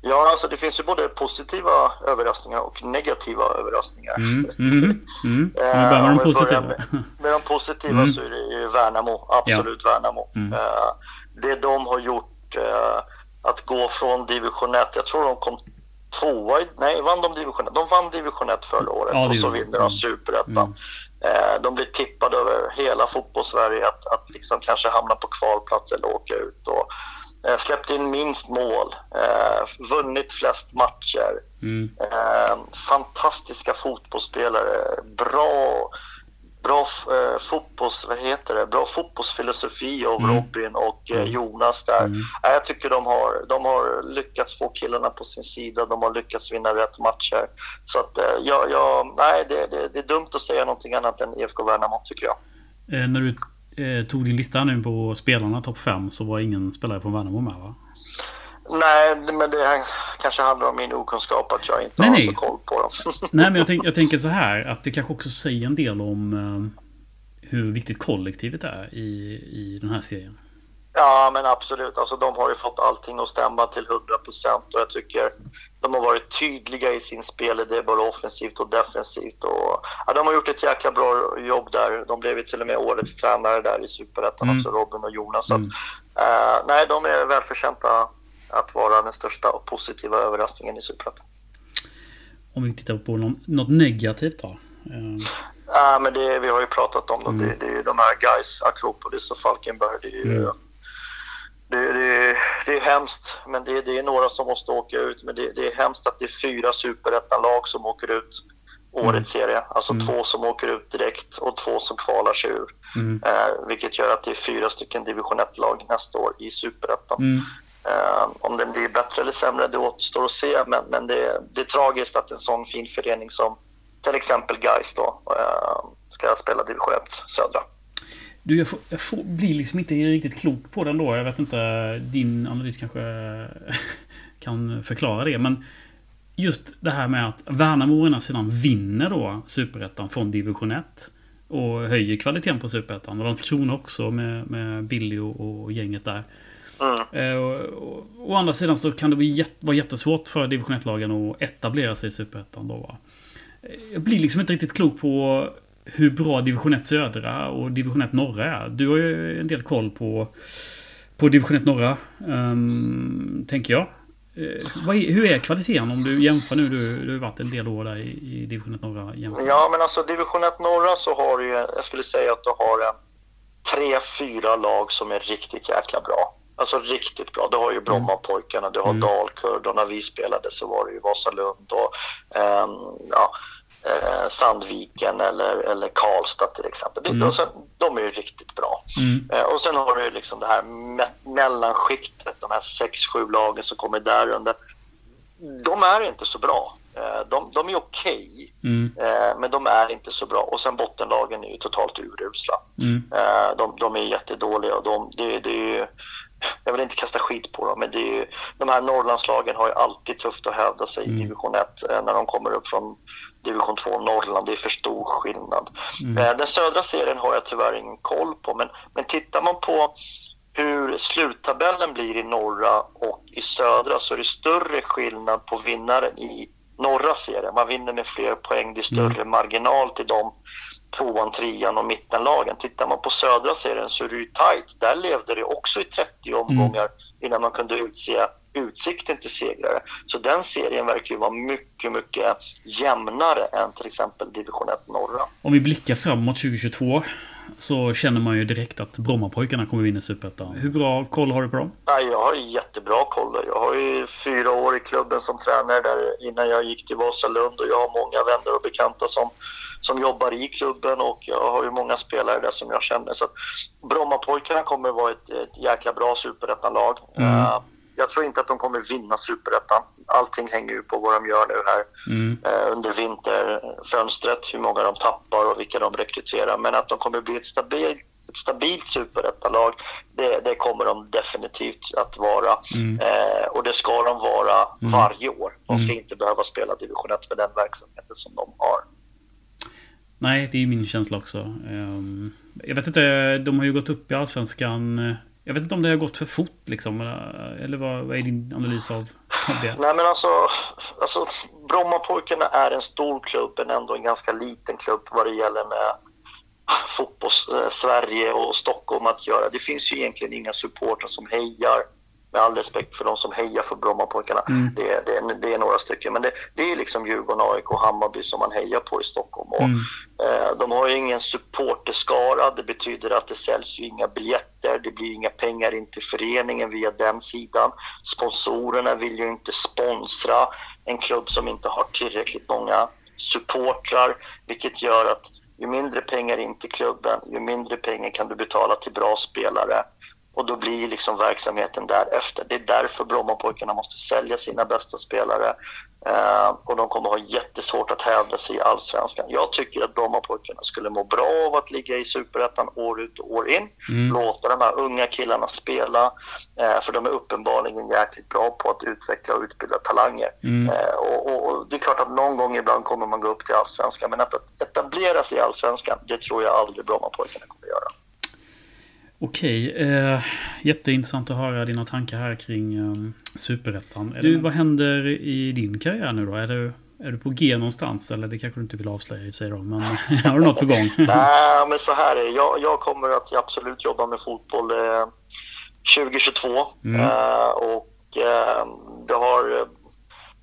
Ja, alltså det finns ju både positiva överraskningar och negativa överraskningar. Mm. Mm. Mm. Eh, vi med de positiva? Med, med de positiva Mm. så är det ju Värnamo, absolut Värnamo. Mm. Eh, det de har gjort, eh, att gå från division 1, jag tror de kom tvåa, nej vann de division 1? De vann division 1 förra året Ja, och så gjorde de. vinner Mm. de superettan. Mm. De blir tippade över hela fotbollssverige att, att liksom kanske hamna på kvalplats eller åka ut. Och, släppt in minst mål, eh, vunnit flest matcher. Mm. Eh, fantastiska fotbollsspelare, bra, bra eh, fotbolls, vad heter det? bra fotbollsfilosofi av Mm. Robin och eh, Mm. Jonas där. Mm. Eh, jag tycker de har, de har lyckats få killarna på sin sida, de har lyckats vinna rätt matcher. Så att, eh, ja, ja, nej, det, det, det är dumt att säga någonting annat än IFK Värnamo tycker jag. Eh, när du eh, tog din lista nu på spelarna topp 5 så var ingen spelare från Värnamo med va? Nej, men det kanske handlar om min okunskap att jag inte Nej, har nej. så koll på dem. Nej, men jag, tänk, jag tänker så här att det kanske också säger en del om eh, hur viktigt kollektivet är i, i den här serien. Ja, men absolut. Alltså, de har ju fått allting att stämma till 100 procent och jag tycker de har varit tydliga i sin spelidé, både offensivt och defensivt. Och, ja, de har gjort ett jäkla bra jobb där. De blev ju till och med årets tränare där i Superettan Mm. också, Robin och Jonas. Mm. att, eh, nej, de är välförtjänta att vara den största och positiva överraskningen i Superettan. Om vi tittar på något negativt då. Eh, Ja, men det, vi har ju pratat om dem. Mm. Det, det är ju de här guys, Akropolis och Falkenberg. Det är ju, Mm. Det, det, det är hemskt, men det, det är några som måste åka ut. Men det, det är hemskt att det är fyra superettan-lag som åker ut årets serie. Alltså Mm. två som åker ut direkt och två som kvalar sig ur. mm. Eh, vilket gör att det är fyra stycken division 1-lag nästa år i superettan. Mm. Eh, om den blir bättre eller sämre, det återstår att se. Men, men det, det är tragiskt att en sån fin förening som till exempel Gais då eh, ska spela division 1 södra. Du, jag, får, jag får, blir liksom inte riktigt klok på den då. Jag vet inte, din analys kanske kan förklara det. Men just det här med att Värnamo å ena sidan vinner då Superettan från division 1. Och höjer kvaliteten på Superettan. Och Landskrona också med, med Billy och, och gänget där. Mm. Eh, och, och, å andra sidan så kan det bli jät, vara jättesvårt för division 1-lagen att etablera sig i Superettan då va. Jag blir liksom inte riktigt klok på hur bra division 1 södra och division 1 norra är. Du har ju en del koll på, på division 1 norra, um, tänker jag. Uh, är, hur är kvaliteten om du jämför nu? Du, du har varit en del år där i, i division 1 norra. Jämför. Ja, men alltså division 1 norra så har du ju, jag skulle säga att du har en tre, fyra lag som är riktigt jäkla bra. Alltså riktigt bra. Du har ju Brommapojkarna, du har mm. Dalkurd och när vi spelade så var det ju Vasalund och um, ja, eh, Sandviken eller, eller Karlstad till exempel. Mm. De, de är ju riktigt bra. Mm. Eh, och sen har du liksom det här me mellanskiktet, de här sex, sju lagen som kommer där under. De är inte så bra. Eh, de, de, är okej, okay, mm. Eh, men de är inte så bra. Och sen bottenlagen är ju totalt urusla. Mm. Eh, de, de, är jättedåliga. De, det, det är jag vill inte kasta skit på dem, men det är ju, de här Norrlandslagen har ju alltid tufft att hävda sig mm. i division 1 när de kommer upp från division 2 Norrland. Det är för stor skillnad. Mm. Den södra serien har jag tyvärr ingen koll på, men, men tittar man på hur sluttabellen blir i norra och i södra så är det större skillnad på vinnaren i norra serien. Man vinner med fler poäng, det är större mm. marginal till de tvåan, trean och mittenlagen. Tittar man på södra serien så är det ju tajt. Där levde det också i 30 omgångar mm. innan man kunde utse utsikten till segrare. Så den serien verkar ju vara mycket, mycket jämnare än till exempel division 1 norra. Om vi blickar framåt 2022 så känner man ju direkt att Brommapojkarna kommer vinna Superettan. Hur bra koll har du på dem? Ja, jag har jättebra koll. Jag har ju fyra år i klubben som tränare där innan jag gick till Vasalund och jag har många vänner och bekanta som, som jobbar i klubben och jag har ju många spelare där som jag känner. Så Brommapojkarna kommer vara ett, ett jäkla bra superettanlag. Mm. Uh, jag tror inte att de kommer vinna superettan. Allting hänger ju på vad de gör nu här mm. eh, under vinterfönstret, hur många de tappar och vilka de rekryterar. Men att de kommer bli ett stabilt ett stabilt superettalag, det, det kommer de definitivt att vara. Mm. Eh, och det ska de vara mm. varje år. De ska mm. inte behöva spela division 1 med den verksamheten som de har. Nej, det är min känsla också. Ehm, jag vet inte, de har ju gått upp i Allsvenskan jag vet inte om det har gått för fort liksom. Eller vad, vad är din analys av, det? Nej men alltså, alltså Brommapojkarna är en stor klubb men ändå en ganska liten klubb vad det gäller med fotbolls-Sverige eh, och Stockholm att göra. Det finns ju egentligen inga supportrar som hejar med all respekt för de som hejar för Brommapojkarna. Mm. Det, det, det, är några stycken. Men det, det är liksom Djurgården, AIK och Hammarby som man hejar på i Stockholm. Och, mm. eh, de har ju ingen supporterskara. Det betyder att det säljs ju inga biljetter. Det blir inga pengar in till föreningen via den sidan. Sponsorerna vill ju inte sponsra en klubb som inte har tillräckligt många supportrar, vilket gör att ju mindre pengar in till klubben, ju mindre pengar kan du betala till bra spelare och då blir liksom verksamheten därefter. Det är därför Brommapojkarna måste sälja sina bästa spelare eh, och de kommer ha jättesvårt att hävda sig i allsvenskan. Jag tycker att Brommapojkarna skulle må bra av att ligga i superettan år ut och år in. Mm. Låta de här unga killarna spela, eh, för de är uppenbarligen jäkligt bra på att utveckla och utbilda talanger. Mm. Eh, och, och, och, det är klart att någon gång ibland kommer man gå upp till allsvenskan, men att etablera sig i allsvenskan, det tror jag aldrig Brommapojkarna kommer göra. Okej, eh, jätteintressant att höra dina tankar här kring um, Superettan. Du, vad händer i din karriär nu då? Är du, är du på G någonstans? Eller det kanske du inte vill avslöja i sig då, men har du något på gång? Nej, men så här är. Jag, jag kommer att absolut jobba med fotboll eh, 2022. Mm. Eh, och eh, det har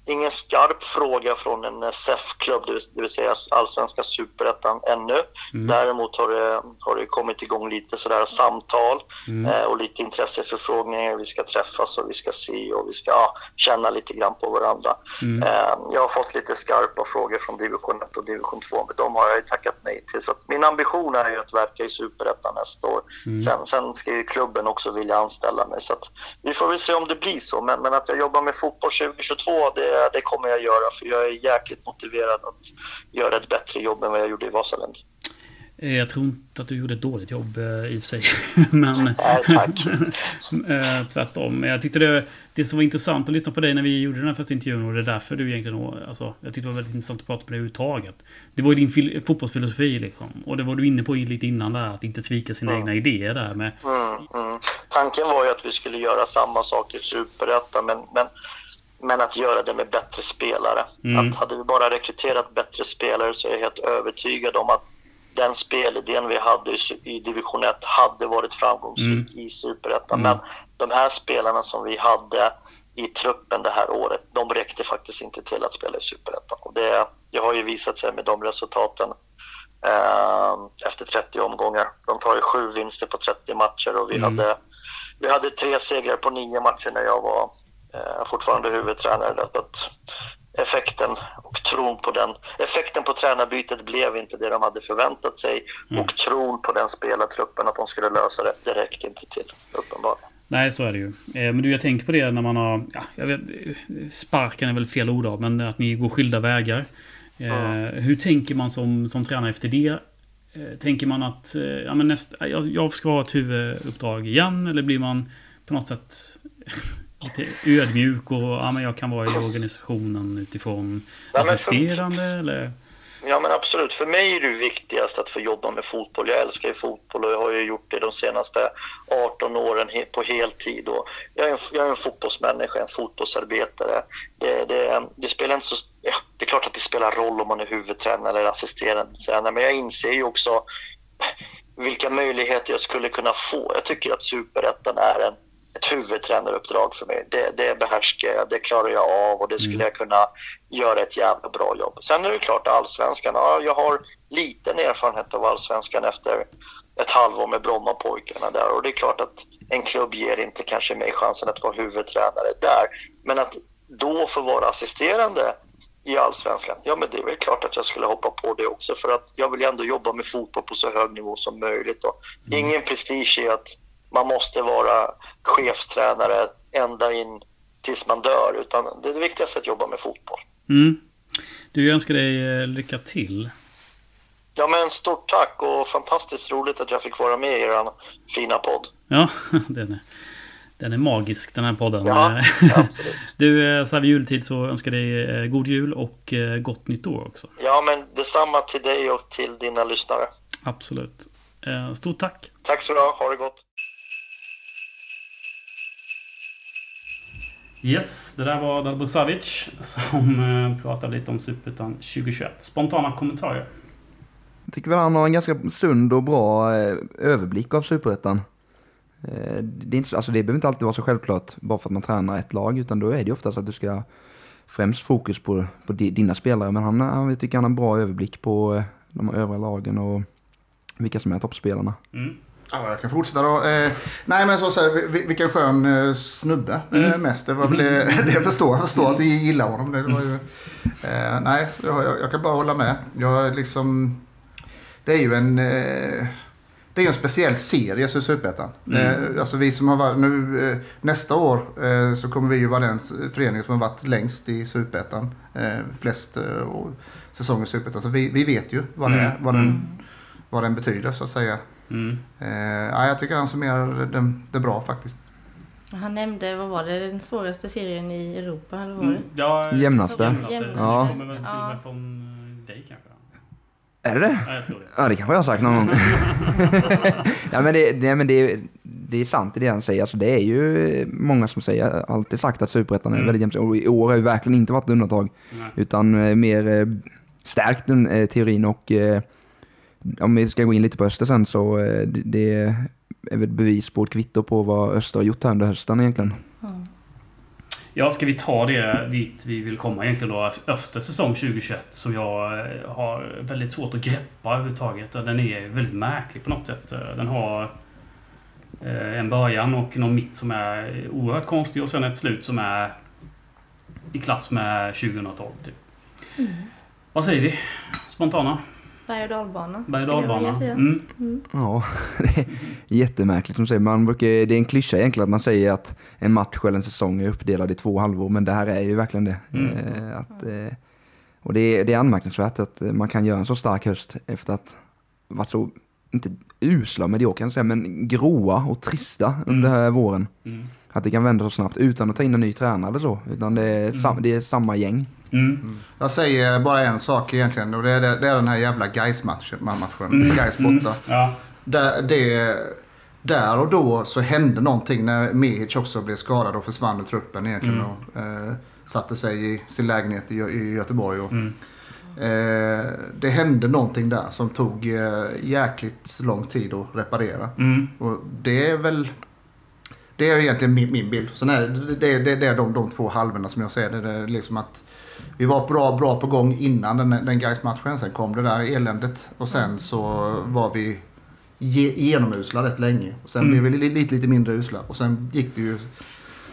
ingen skarp fråga från en SEF-klubb, det vill säga allsvenska superettan ännu. Mm. Däremot har det, har det kommit igång lite sådär samtal mm. eh, och lite intresseförfrågningar. Vi ska träffas och vi ska se och vi ska ja, känna lite grann på varandra. Mm. Eh, jag har fått lite skarpa frågor från division 1 och division 2, men de har jag tackat nej till. Så min ambition är ju att verka i superettan nästa år. Mm. Sen, sen ska ju klubben också vilja anställa mig, så vi får väl se om det blir så. Men, men att jag jobbar med fotboll 2022, det det, kommer jag göra för jag är jäkligt motiverad att göra ett bättre jobb än vad jag gjorde i Vasalund. Eh, jag tror inte att du gjorde ett dåligt jobb eh, i och för sig. Men, Nej, tack. Eh, tvärtom. Jag tyckte det, det som var intressant att lyssna på dig när vi gjorde den här första intervjun och det är därför du egentligen... Alltså, jag tyckte det var väldigt intressant att prata med dig överhuvudtaget. Det var ju din fotbollsfilosofi liksom. Och det var du inne på lite innan där, att inte svika sina mm. egna idéer där med... Mm, mm. Tanken var ju att vi skulle göra samma sak i Superettan men, men men att göra det med bättre spelare. Mm. Att hade vi bara rekryterat bättre spelare så är jag helt övertygad om att den spelidén vi hade i, division 1 hade varit framgångsrik i superettan. Mm. Men de här spelarna som vi hade i truppen det här året, de räckte faktiskt inte till att spela i superettan. Och det, det har ju visat sig med de resultaten eh, efter 30 omgångar. De tar ju sju vinster på 30 matcher och vi, Mm. hade, vi hade tre segrar på nio matcher när jag var eh, fortfarande huvudtränare. Därför att effekten och tron på den, effekten på tränarbytet blev inte det de hade förväntat sig Mm. och tron på den spelartruppen att de skulle lösa det, det räckte inte till uppenbarligen. Nej, så är det ju. Eh, Men du, jag tänker på det när man har... Ja, jag vet, sparken är väl fel ord av, men att ni går skilda vägar. Eh, Hur tänker man som, som tränare efter det? Tänker man att ja, men nästa, jag, jag ska ha ett huvuduppdrag igen? Eller blir man på något sätt lite ödmjuk och ja, men jag kan vara i organisationen utifrån för- assisterande? Eller? Ja men absolut, för mig är det viktigast att få jobba med fotboll. Jag älskar ju fotboll och jag har ju gjort det de senaste 18 åren på heltid. Och jag, är en, jag är en fotbollsmänniska, en fotbollsarbetare. Det, det, det, spelar inte så, ja, det är klart att det spelar roll om man är huvudtränare eller assisterande tränare, men jag inser ju också vilka möjligheter jag skulle kunna få. Jag tycker att superettan är en, ett huvudtränaruppdrag för mig. Det, det behärskar jag, det klarar jag av och det skulle jag kunna göra ett jävla bra jobb. Sen är det klart allsvenskan, ja, jag har liten erfarenhet av allsvenskan efter ett halvår med Brommapojkarna där och det är klart att en klubb ger inte kanske mig chansen att vara huvudtränare där. Men att då få vara assisterande i allsvenskan, ja men det är väl klart att jag skulle hoppa på det också för att jag vill ändå jobba med fotboll på så hög nivå som möjligt. Och Ingen prestige i att man måste vara chefstränare ända in tills man dör utan det är det viktigaste att jobba med fotboll. Mm. Du, jag önskar dig eh, lycka till. Ja men stort tack och fantastiskt roligt att jag fick vara med i er fina podd. Ja, den är, den är magisk den här podden. Ja. Du, eh, så här vid jultid så önskar jag dig eh, god jul och gott nytt år också. Ja men detsamma till dig och till dina lyssnare. Absolut. Stort tack. Tack så du ha, ha det gott. Yes, det där var Dalbo Savic som eh, pratade lite om Superettan 2021. Spontana kommentarer. Jag tycker väl han har en ganska sund och bra eh, överblick av Superettan. Eh, det, är inte, så- alltså det behöver inte alltid vara så självklart bara för att man tränar ett lag, utan då är det ju oftast att du ska främst fokus på, på di, dina spelare. Men han, han jag tycker han har en bra överblick på de övriga lagen och vilka som är toppspelarna. Mm. Ja, jag kan fortsätta då. Eh, nej men så säga, vi- vilken skön eh, snubbe eh, mest. Det var väl det, det jag förstår. Jag förstår att vi gillar honom. Det var ju, eh, nej, jag, jag, kan bara hålla med. Jag liksom, det är ju en... Eh, det är ju en speciell serie, så Superettan. Eh, alltså vi som har varit nu, nästa år så kommer vi ju vara den förening som har varit längst i Superettan. Flest säsonger i Superettan. Så vi, vi vet ju vad, det är, vad, den, vad den betyder så att säga. Mm. Eh, ja, jag tycker han summerar det, det bra faktiskt. Han nämnde, vad var det, den svåraste serien i Europa eller var det? Mm. Ja, Jämnaste. jämnaste. Jämnaste. Ja. Det kommer väl Ja. från eh, dig kanske? Är det det? Ja, jag tror det. Ja, det kanske jag har sagt någon gång. ja, men det, det, men det, det är sant i det han säger. Alltså, det är ju många som säger, alltid sagt att Superettan är Mm. väldigt jämnt. Och i år har ju verkligen inte varit ett undantag. Nej. Utan eh, mer eh, stärkt den eh, teorin och eh, om vi ska gå in lite på Öster sen så eh, det, det är väl ett bevis på ett kvitto på vad Öster har gjort här under hösten egentligen. Ja, ska vi ta det dit vi vill komma egentligen då? Öster säsong 2021 som jag eh, har väldigt svårt att greppa överhuvudtaget. Den är väldigt märklig på något sätt. Den har eh, en början och någon mitt som är oerhört konstig och sen ett slut som är i klass med 2012 typ. Vad säger vi? Spontana? Berg och dalbana. Berg och dalbana? säga. Mm. Ja, det är jättemärkligt som säger. Man brukar, det är en klyscha egentligen att man säger att en match eller en säsong är uppdelad i två halvor, men det här är ju verkligen det. Mm. Eh, att, eh, och det är, det är anmärkningsvärt att eh, man kan göra en så stark höst efter att varit så, inte usla med det kan jag säga, men gråa och trista under här våren. Mm. Att det kan vända så snabbt utan att ta in en ny tränare eller så, utan det är, sam, det är samma gäng. Mm. Jag säger bara en sak egentligen och det är, det är den här jävla Gais-matchen. matchen. Mm. Gais borta. Ja. Där, det, där och då så hände någonting när Mehic också blev skadad och försvann ur truppen egentligen. Mm. Och, eh, satte sig i sin lägenhet i, i Göteborg. Och, Mm. eh, det hände någonting där som tog eh, jäkligt lång tid att reparera. Mm. Och det är väl det är egentligen min, min bild. Sen är det, det, det, det är de, de två halvorna som jag ser det. det är liksom att vi var bra, bra på gång innan den, den Gais-matchen. Sen kom det där eländet och sen så var vi ge, genomusla rätt länge. Och sen Mm. blev vi li- lite, lite mindre usla. Och sen gick det ju...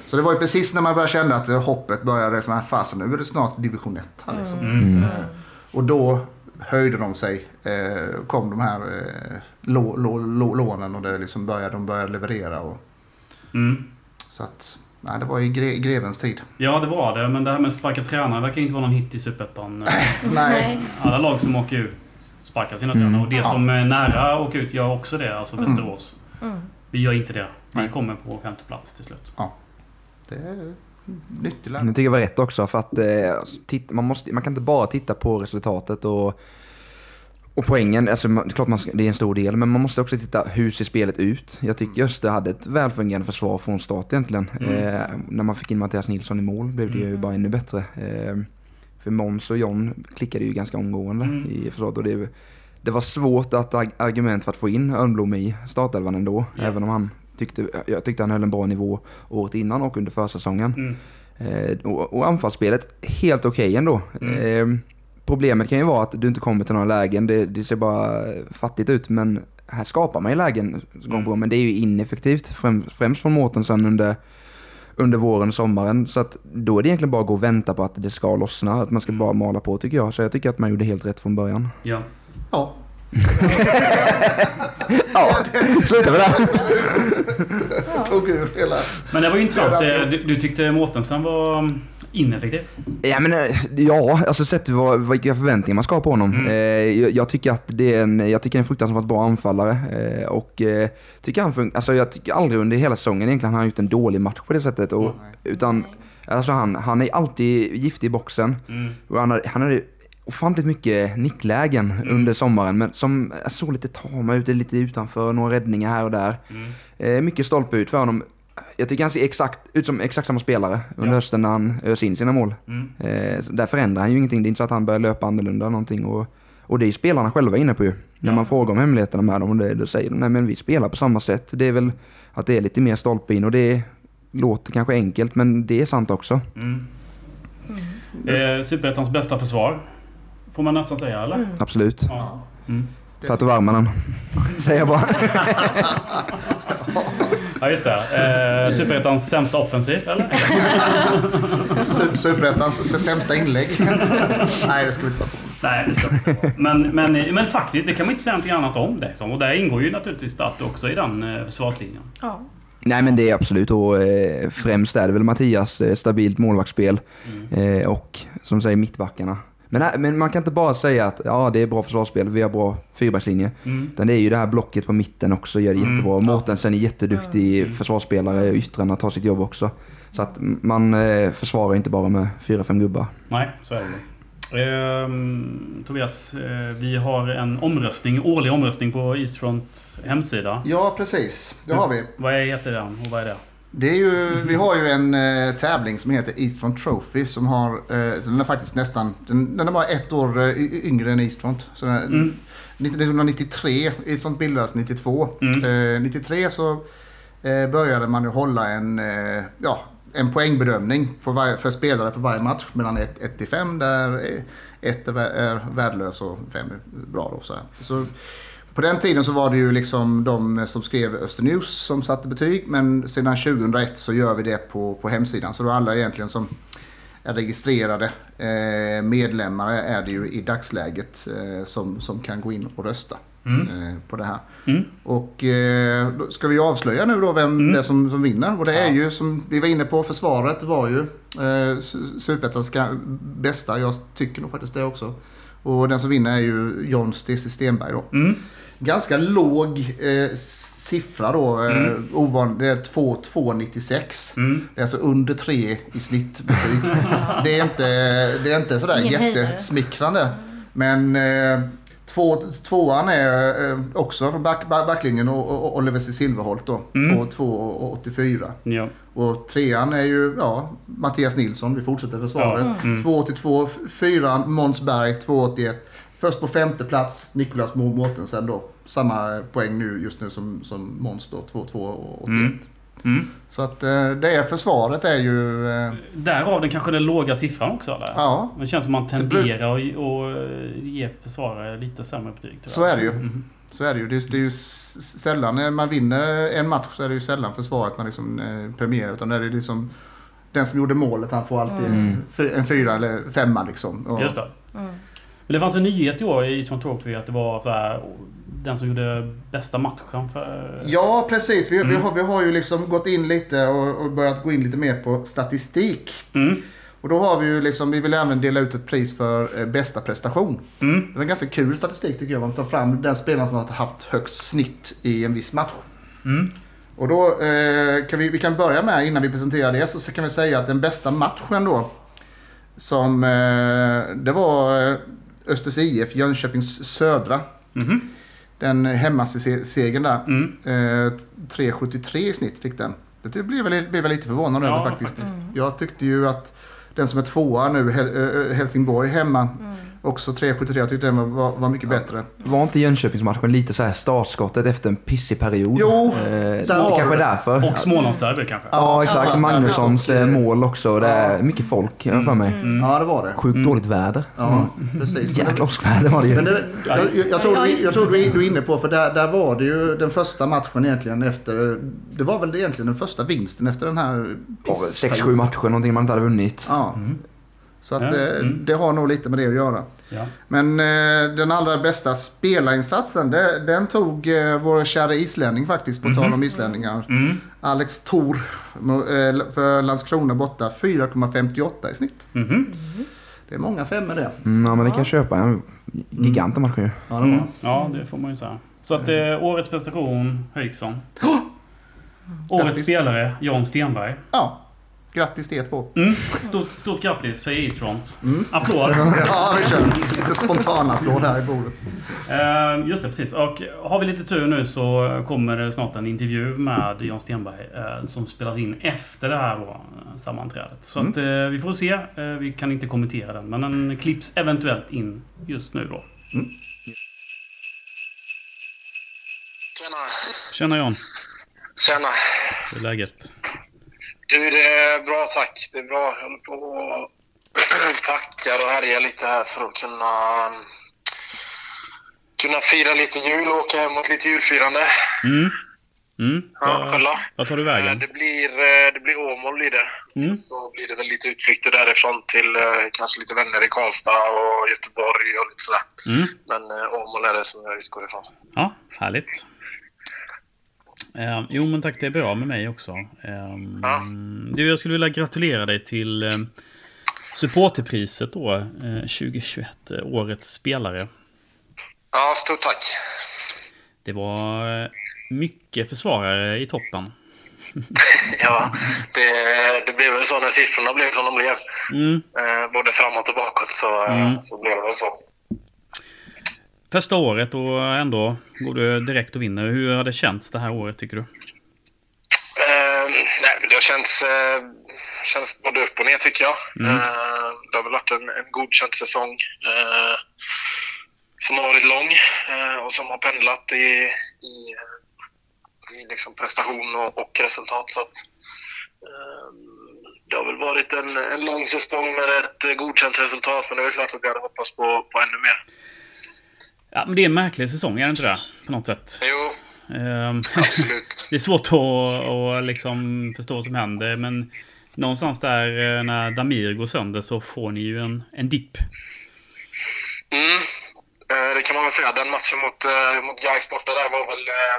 Så det var ju precis när man började känna att hoppet började som här fasen nu är det snart division 1 här liksom. Mm. Eh, Och då höjde de sig. Eh, kom de här eh, lå, lå, lå, lånen och det liksom började, de började leverera. Och, Mm. så att, nej, det var i gre, grevens tid. Ja, det var det. Men det här med sparka tränare verkar inte vara någon hit i Superettan. Nej. Alla lag som åker ut sparkar sina Mm. tränare. Och det Ja. som är nära åka ut gör också det. Alltså Västerås. Mm. Vi gör inte det. Vi Nej. kommer på femte plats till slut. Det är nyttig Det tycker jag var rätt också för att eh, titta, man, måste, man kan inte bara titta på resultatet och, och poängen. Alltså, det är klart man ska, det är en stor del, men man måste också titta hur ser spelet ut. Jag tycker Öster hade ett välfungerande försvar från start egentligen. Mm. Eh, när man fick in Mattias Nilsson i mål blev det ju Mm. bara ännu bättre. Eh, för Måns och John klickade ju ganska omgående Mm. i försvaret. Och det, det var svårt att argument för att få in Örnblom i startelvan ändå. Ja. Även om han tyckte, jag tyckte han höll en bra nivå året innan och under försäsongen. Mm. Eh, och, och anfallsspelet, helt okej ändå. Mm. Problemet kan ju vara att du inte kommer till några lägen. Det, det ser bara fattigt ut. Men här skapar man ju lägen gång på gång. Men det är ju ineffektivt. Främst, främst från Mårtensson under, under våren och sommaren. Så att då är det egentligen bara att gå och vänta på att det ska lossna. Att man ska Mm. bara mala på tycker jag. Så jag tycker att man gjorde helt rätt från början. Ja. Ja, Ja, sluta med det. tog ur hela... Men det var ju intressant. Du, du tyckte Mårtensen var mm, ineffektiv. Ja, men eh, ja, alltså sett till vad, vilka förväntningar man ska ha på honom. Mm. Eh, jag, jag tycker att det är en, jag tycker en fruktansvärt bra anfallare. Eh, och eh, tycker han alltså jag tycker aldrig under hela säsongen egentligen han har gjort en dålig match på det sättet. Och, utan, alltså han, han är alltid giftig i boxen. Mm. Och han, har- han hade ofantligt mycket nicklägen Mm. under sommaren. Men som såg lite tama ut, lite utanför, några räddningar här och där. Mm. Eh, mycket stolpe ut för honom. Jag tycker han ser exakt, ut som exakt samma spelare under Ja. hösten när han öser in sina mål. Mm. Eh, där förändrar han ju ingenting. Det är inte så att han börjar löpa annorlunda någonting. Och, och det är ju spelarna själva inne på ju. När Ja. man frågar om hemligheterna med dem, och det, då säger de nej men vi spelar på samma sätt. Det är väl att det är lite mer stolpe in och det låter kanske enkelt men det är sant också. Mm. Eh, Superettans bästa försvar. Får man nästan säga, eller? Absolut. Ja. Mm. Tatuvarmannen. Säger jag bara. ja, just det. Eh, Superettans sämsta offensiv, eller? Su- Superettans sämsta inlägg. Nej, det skulle inte vara så. Nej, det ska inte vara. men, men, men faktiskt, det kan man inte säga någonting annat om. Liksom. Och där ingår ju naturligtvis Start också i den eh, försvarslinjen. Ja. Nej men det är absolut och eh, främst är det väl Mattias eh, stabilt målvaktsspel Mm. eh, och som säger mittbackarna. Men, nej, men man kan inte bara säga att ja, det är bra försvarsspel, vi har bra fyrbackslinje. Mm. Utan det är ju det här blocket på mitten också, gör det Mm. jättebra. Mårtensen är jätteduktig Mm. försvarsspelare, yttrarna tar sitt jobb också. Så att man eh, försvarar inte bara med fyra, fem gubbar. Nej, så är det. Ehm, Tobias, eh, vi har en omröstning, årlig omröstning på Eastfront hemsida. Ja, precis. Det har vi. Vad är- heter den och vad är det? Det är ju, vi har ju en eh, tävling som heter Eastfront Trophy som har, eh, den är faktiskt nästan, den, den är bara ett år eh, yngre än Eastfront. Så den, Mm. 1993, Eastfront bildades 92. Mm. Eh, 93 så eh, började man ju hålla en, eh, ja, en poängbedömning varje, för spelare på varje match mellan 1 till 5 där 1 är, vä- är värdelös och 5 är bra. Då, sådär. Så på den tiden så var det ju liksom de som skrev Östernews som satte betyg. Men sedan 2001 så gör vi det på, på hemsidan. Så då alla egentligen som är registrerade eh, medlemmar är det ju i dagsläget eh, som, som kan gå in och rösta Mm. eh, på det här. Mm. Och eh, ska vi avslöja nu då vem Mm. det är som, som vinner. Och det är Ja. ju som vi var inne på, försvaret var ju eh, Su- Superettans bästa. Jag tycker nog faktiskt det också. Och den som vinner är ju John Stacey Stenberg då. Mm. Ganska låg eh, siffra då. Eh, Mm. ovan, det är 2,296. Mm. Det är alltså under 3 i snittbetyg. det, är inte, det är inte sådär Ingen jättesmickrande. Men eh, Två, tvåan är eh, också från back, back, backlinjen och, och Oliver C. Silverholt då. Mm. 2,84. Ja. Och trean är ju ja, Mattias Nilsson, vi fortsätter försvaret. Ja. Mm. 2,82. Fyran Måns Berg 2,81. Först på femte plats Niklas Mo Mårtensen då. Samma poäng nu just nu som, som Måns då, 2,281. Mm. Mm. Så att eh, det är försvaret är ju... Eh, Därav den kanske den låga siffran också eller? ja, Det känns som man tenderar att ge försvarare lite sämre betyg. tyvärr. så är det ju. Mhm. Så är det ju. Det är, det är ju sällan när man vinner en match så är det ju sällan försvaret man liksom eh, premierar. Utan det är liksom den som gjorde målet han får alltid Mm. en fyra eller femma liksom. Och, Just det. Mm. Men det fanns en nyhet i år i Eastman Trophy att det var så här, den som gjorde bästa matchen för... Ja, precis. Vi, vi, Mm. har, vi har ju liksom gått in lite och, och börjat gå in lite mer på statistik. Mm. Och då har vi ju liksom, vi vill även dela ut ett pris för eh, bästa prestation. Mm. Det är en ganska kul statistik tycker jag. Man tar fram den spelaren som har haft högst snitt i en viss match. Mm. Och då eh, kan vi, vi kan börja med, innan vi presenterar det, så kan vi säga att den bästa matchen då, som eh, det var eh, Östers IF, Jönköpings Södra. Mhm. Den hemmasegern där. Mm. Eh, 3,73 i snitt fick den. Det blev jag, blev jag lite förvånad över Ja, faktiskt. faktiskt. Jag tyckte ju att den som är tvåa nu, Hel- Helsingborg hemma, Mm. Också 3,73. Jag tyckte den var, var, mycket bättre. Var inte Jönköpingsmatchen lite så här startskottet efter en pissig period? Jo, eh, där det kanske du. därför. Och Smålandsderby kanske? Ja, Ja, exakt. Magnussons och, eh, eh, mål också. Det är ja. mycket folk, jag för mig. Mm. Ja, det var det. Sjukt dåligt väder. Ja, precis. Men det- Jäkla åskväder var det ju. Men det, jag, jag, jag tror, jag tror du, du är inne på, för där, där var det ju den första matchen egentligen efter... Det var väl egentligen den första vinsten efter den här... Ja, Sex, sju matcher, någonting man inte hade vunnit. Ja. Så att Ja, eh, mm. det har nog lite med det att göra. Ja. Men eh, den allra bästa spelarinsatsen, det, den tog eh, vår kära islänning faktiskt, på tal om islänningar. Mm. Alex Thor eh, för Landskrona borta, 4,58 i snitt. Mhm. Det är många femmor det. Mm, ja, men det kan köpa. En gigant av matchen ju. Ja, det var. Mm. Ja, det får man ju säga. Så att eh, årets prestation, Höjksson. Årets Grattis. spelare, Jan Stenberg. ja. Grattis till er två. Mm. Stort, stort grattis, säger Eastfront. Mm. Applåd! Ja, vi kör. Lite spontan applåd här i bordet. Eh, just det, precis. Och har vi lite tur nu så kommer det snart en intervju med Jan Stenberg eh, som spelas in efter det här då, eh, sammanträdet. Så Mm. att eh, vi får se. Vi kan inte kommentera den, men den klipps eventuellt in just nu då. Tjena. Tjena Jan, Tjena. hur är läget? Du, det är bra tack. Det är bra. Jag håller på och packar och härjar lite här för att kunna, kunna fira lite jul och åka hemåt lite julfirande. Mm. Mm. Ja, Vad- kolla. Vad tar du Eh, vägen? Det blir, eh, det blir Åmål blir det. Mm. Så, så blir det väl lite utflykter därifrån till eh, kanske lite vänner i Karlstad och Göteborg och lite sådär. Mm. Men eh, Åmål är det som jag utgår ifrån. Ja, härligt. Eh, jo, men tack, det är bra med mig också. Eh, Ja. du, jag skulle vilja gratulera dig till eh, supporterpriset då, eh, 2021, eh, Årets spelare. Ja, stort tack. Det var eh, mycket försvarare i toppen. Ja, det, det blev väl så när siffrorna blev som de blev. Mm. Eh, både framåt och bakåt så, Mm. så blev det väl så. Första året och ändå går du direkt och vinner. Hur har det känts det här året tycker du? Eh, nej, det har känts, eh, känts både upp och ner tycker jag. Mm. Eh, det har väl varit en, en godkänd säsong eh, som har varit lång eh, och som har pendlat i, i, i liksom prestation och, och resultat. Så att, eh, det har väl varit en, en lång säsong med ett eh, godkänt resultat men det är klart att vi hade hoppats på, på ännu mer. Ja, men det är en märklig säsong, är det inte det? På något sätt. Jo, Ehm, absolut. det är svårt att, att liksom förstå vad som händer, men någonstans där eh, när Damir går sönder så får ni ju en, en dipp. Mm. Eh, det kan man väl säga. Den matchen mot, eh, mot Gais borta där var väl eh,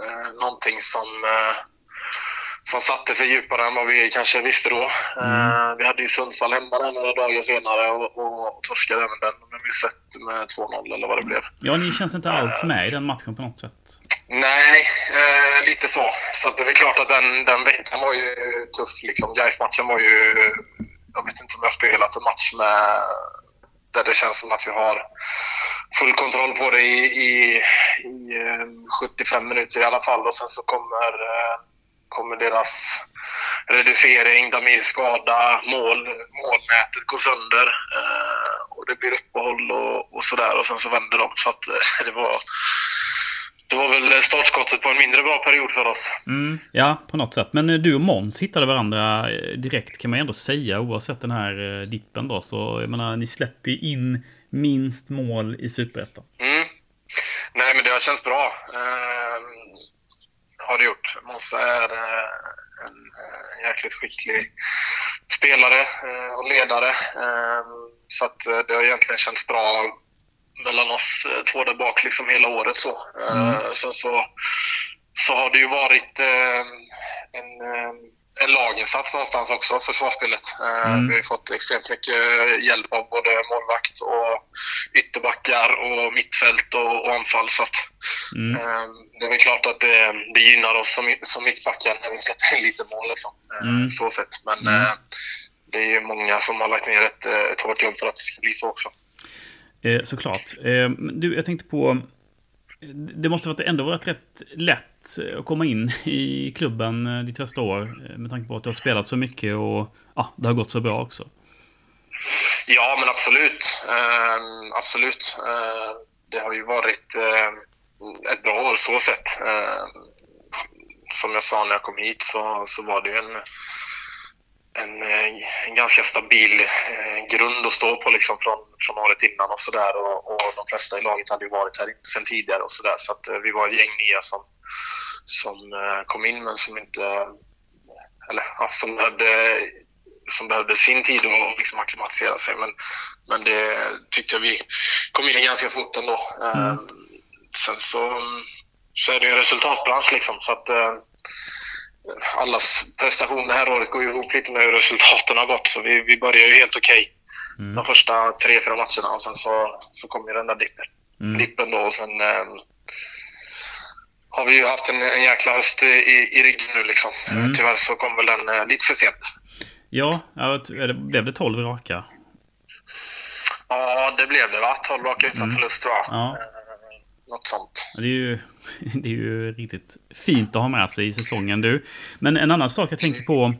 eh, någonting som, eh, som satte sig djupare än vad vi kanske visste då. Eh, vi hade ju Sundsvall hemma där några dagar senare och, och, torskade även den. Men vi sett med 2-0 eller vad det blev. Ja, ni känns inte alls med i den matchen på något sätt. Nej, eh, lite så. Så det är klart att den, den veckan var ju tuff. Liksom. Gais-matchen var ju... Jag vet inte om jag spelat en match med, där det känns som att vi har full kontroll på det i, i, i eh, 75 minuter i alla fall. Och sen så kommer, eh, kommer deras reducering, Damir skada, mål, målnätet går sönder eh, och det blir uppehåll och, och sådär och sen så vänder de. Så att eh, det var det var väl startskottet på en mindre bra period för oss. Mm, ja, på något sätt. Men eh, du och Måns hittade varandra eh, direkt kan man ändå säga oavsett den här dippen då. Så jag menar, ni släpper ju in minst mål i Superettan. Mm. Nej, men det har känts bra. Eh, har det gjort. Måns är eh, en, en jäkligt skicklig spelare eh, och ledare. Eh, så att eh, det har egentligen känts bra mellan oss eh, två där bak liksom hela året. Så. Eh, Sen så, så har det ju varit eh, en, eh, en laginsats någonstans också, försvarsspelet. Eh, Mm. Vi har ju fått extremt mycket hjälp av både målvakt och ytterbackar och mittfält och, och anfall. Så att, Mm. eh, det är väl klart att det, det gynnar oss som, som mittbackar när vi släpper in lite mål. Liksom. Eh, Mm. Så sett. Men Mm. det är ju många som har lagt ner ett, ett hårt jobb för att det ska bli så också. Eh, såklart. Eh, du, jag tänkte på... Det måste ändå varit rätt lätt Eh, att komma in i klubben eh, ditt första år. Eh, med tanke på att du har spelat så mycket och ja, det har gått så bra också. Ja, men absolut. Eh, absolut. Eh, det har ju varit eh, ett bra år så sett. Eh, som jag sa när jag kom hit så, så var det ju en, en, eh, en ganska stabil eh, grund att stå på liksom från, från året innan och sådär. Och, och de flesta i laget hade ju varit här sedan tidigare och sådär. Så att eh, vi var ett gäng nya som, som kom in men som inte... Eller ja, som behövde som behövde sin tid att liksom acklimatisera sig. Men, men det tyckte jag vi kom in i ganska fort ändå. Eh, sen så, så är det ju en resultatbransch liksom. Så att, allas prestation det här året går ihop lite med hur resultaten har gått. Så vi, vi börjar ju helt okej Mm. de första tre, fyra matcherna och sen så, så kommer ju den där dippen, Mm. dippen då och sen eh, har vi ju haft en, en jäkla höst i, i ryggen nu liksom. Mm. Tyvärr så kom väl den eh, lite för sent. Ja, blev det 12 raka? Ja, det blev det va? 12 raka utan Mm. förlust tror jag. Ja. Eh, Något sånt. Det är, ju, det är ju riktigt fint att ha med sig i säsongen du. Men en annan sak jag tänker på.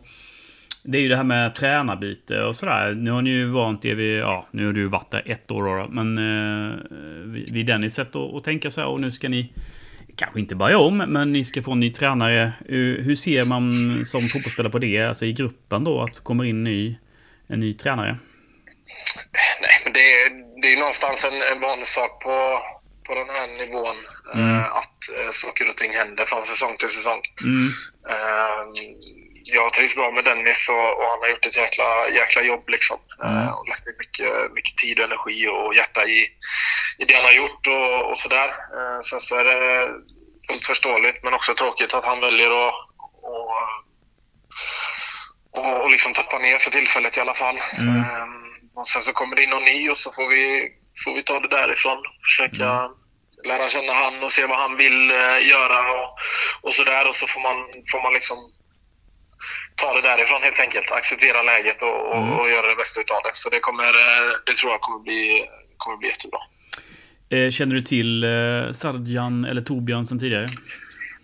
Det är ju det här med tränarbyte och sådär. Nu har ni ju vant er vid, ja, nu har du ju varit där ett år då. Men eh, vid Dennis sätt att, att tänka så här och nu ska ni kanske inte börja om, men ni ska få en ny tränare. Hur ser man som fotbollsspelare på det, alltså i gruppen då, att det kommer in ny, en ny tränare? Nej, men det är, det är ju någonstans en, en vanlig sak på, på den här nivån. Mm. Eh, att eh, saker och ting händer från säsong till säsong. Mm, Eh, jag trivs bra med Dennis och, och han har gjort ett jäkla, jäkla jobb liksom. Mm. Eh, och lagt ner mycket, mycket tid och energi och hjärta i, i det han har gjort och, och sådär. Eh, sen så är det fullt förståeligt men också tråkigt att han väljer att och, och, och liksom tappa ner för tillfället i alla fall. Mm. Eh, och sen så kommer det in någon ny och så får vi, får vi ta det därifrån. Försöka lära känna han och se vad han vill eh, göra och, och sådär. Och så får man, får man liksom ta det därifrån helt enkelt. Acceptera läget och, och, Mm. och göra det bästa utav det. Så det, kommer, eh, det tror jag kommer bli, kommer bli jättebra. Eh, Känner du till Sardjan eller Torbjörn sen tidigare?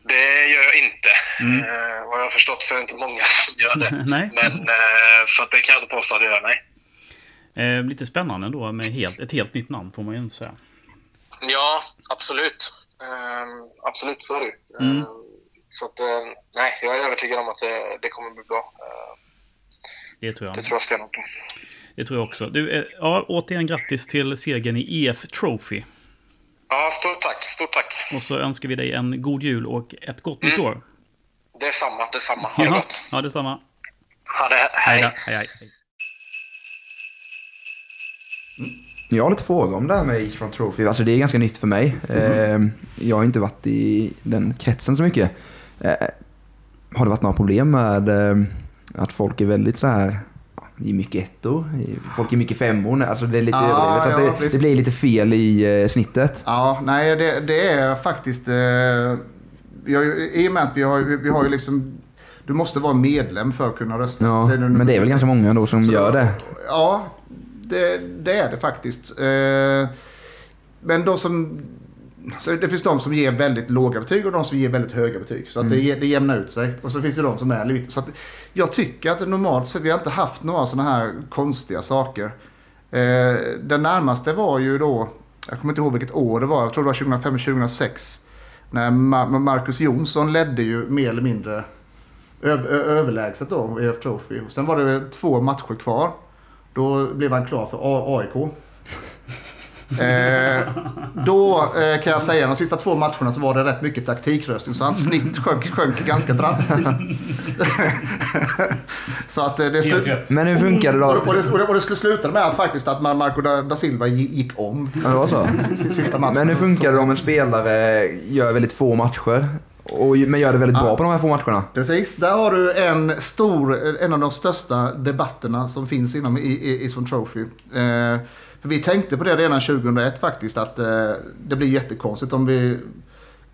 Det gör jag inte. Mm. Eh, vad jag har förstått så är det inte många som gör det. Nej. Men, eh, så det kan jag inte påstå att jag gör, nej. Eh, lite spännande då med helt, ett helt nytt namn får man ju inte säga. Ja, absolut. Ehm, absolut, så är det. Mm. Ehm, så att, eh, nej, jag är övertygad om att det, det kommer bli bra. Det tror jag. det tror jag stenhårt på. Det tror jag också. Du, eh, ja, återigen grattis till segern i EF Trophy. Ja, stort tack. Stort tack. Och så önskar vi dig en god jul och ett gott nytt Mm. år. Det är samma, det är samma. Ha det gott. ja, detsamma. Ha det. Hej Hej. Hej, hej. Jag har lite frågor om det här med Eastfront Trophy. Alltså det är ganska nytt för mig. Eh, jag har inte varit i den kretsen så mycket. Eh, har det varit några problem med eh, att folk är väldigt så här är mycket ettor, folk är mycket femmor. Alltså det är lite Ja, överdrivet. Ja, det, det blir lite fel i snittet. Ja, nej det, det är faktiskt... Eh, har I och med att vi har, vi har ju liksom... Du måste vara medlem för att kunna rösta. Ja, Det men det är väl ganska många då som Så- gör det. Ja, det, det är det faktiskt. Eh, men de som... Så det finns de som ger väldigt låga betyg och de som ger väldigt höga betyg. Så att Mm. det, det jämnar ut sig. Och så finns det de som är lite... Så att jag tycker att normalt så vi har inte haft några sådana här konstiga saker. Eh, den närmaste var ju då, jag kommer inte ihåg vilket år det var, jag tror det var 2005-2006. När Ma- Marcus Jonsson ledde ju mer eller mindre överlägset då i EF Trophy. Sen var det två matcher kvar. Då blev han klar för A- AIK. Eh, då eh, kan jag säga de sista två matcherna så var det rätt mycket taktikröstning så hans snitt sjönk, sjönk ganska drastiskt. så att eh, det, Helt slu- rätt. Men hur funkar det då? och, och, det, och, det, och det slutade med att faktiskt att Marco da, da Silva gi- gick om Ja, det var så. sista matchen. Men hur funkar det om en spelare gör väldigt få matcher? Och, men gör det väldigt bra Ja. på de här få matcherna? Precis, där har du en stor, en av de största debatterna som finns inom Eastern Trophy. Eh, för vi tänkte på det redan 2001 faktiskt att eh, det blir jättekonstigt om vi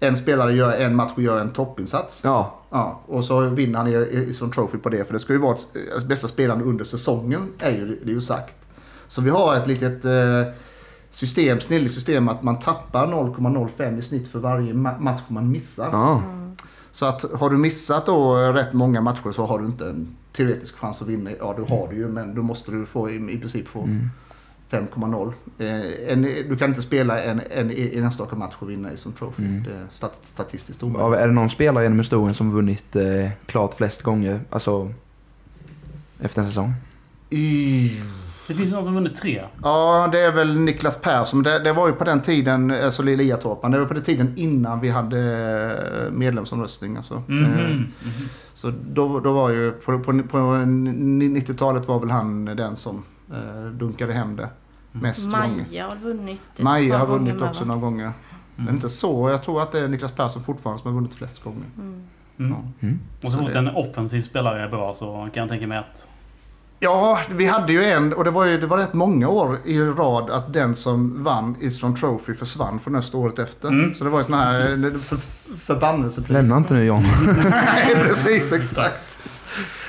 en spelare gör en match och gör en toppinsats. Ja. Ja, och så vinner han Eastern Trophy på det. För det ska ju vara ett, alltså, bästa spelaren under säsongen, är ju, det är ju sagt. Så vi har ett litet eh, system, system att man tappar 0,05 i snitt för varje ma- match man missar. ja. Så att har du missat då rätt många matcher så har du inte en teoretisk chans att vinna. Ja, du har det ju, men då måste du få i, i princip få 5,0. Eh, en, du kan inte spela en, en, en enstaka match och vinna i som trophy. Det är stat, statistiskt omöjligt. Är det någon spelare genom historien som vunnit eh, klart flest gånger? Alltså efter en säsong? I, Det finns någon som vunnit tre. ja, det är väl Niklas Persson. Det, det var ju på den tiden, alltså Liatorpan, det var på den tiden innan vi hade eh, medlemsomröstning. Alltså. Mhm. Eh, Så då, då var ju, på, på, på 90-talet var väl han den som eh, dunkade hem det mest gånger. Maja har vunnit Maja har gånger vunnit också några gånger. Men inte så. Jag tror att det är Niklas Persson fortfarande som har vunnit flest gånger. Mm. Och så Så fort det- en offensiv spelare är bra så kan jag tänka mig att... Ja, vi hade ju en och det var ju det var rätt många år i rad att den som vann Eastern Trophy försvann för nästa året efter. Mm. Så det var ju sån här eh, för, förbannelsepris. Lämna inte nu John. Nej, precis, exakt.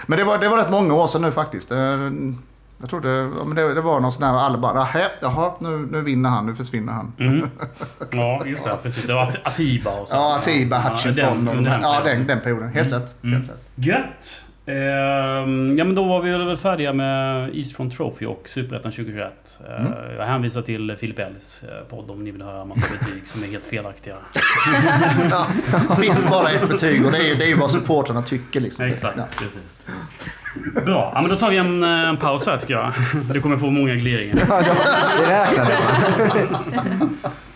Men det var, det var rätt många år sedan nu faktiskt. Eh, Jag tror det, ja, men det, det var någon sån där alla bara, "Nähä, jaha, nu, nu vinner han, nu försvinner han. Mm. Ja, just det. Precis. Det var At- Atiba och så. Ja, Atiba, Hutchinson. den- och, den ja, perioden. den, den perioden. Helt rätt. Mm. Helt rätt. Gött! Ehm, ja men då var vi väl färdiga med Eastfront Trophy och Superettan 2021. Eh, Mm. Jag hänvisar till Filip Ells eh, podd om ni vill höra massa betyg som är helt felaktiga. Ja, det finns bara ett betyg och det är ju, det är ju vad supportrarna tycker. Liksom. Exakt, Ja. precis. Bra, ja, men då tar vi en, eh, en paus här tycker jag. Du kommer få många gliringar. Ja, det räknar jag.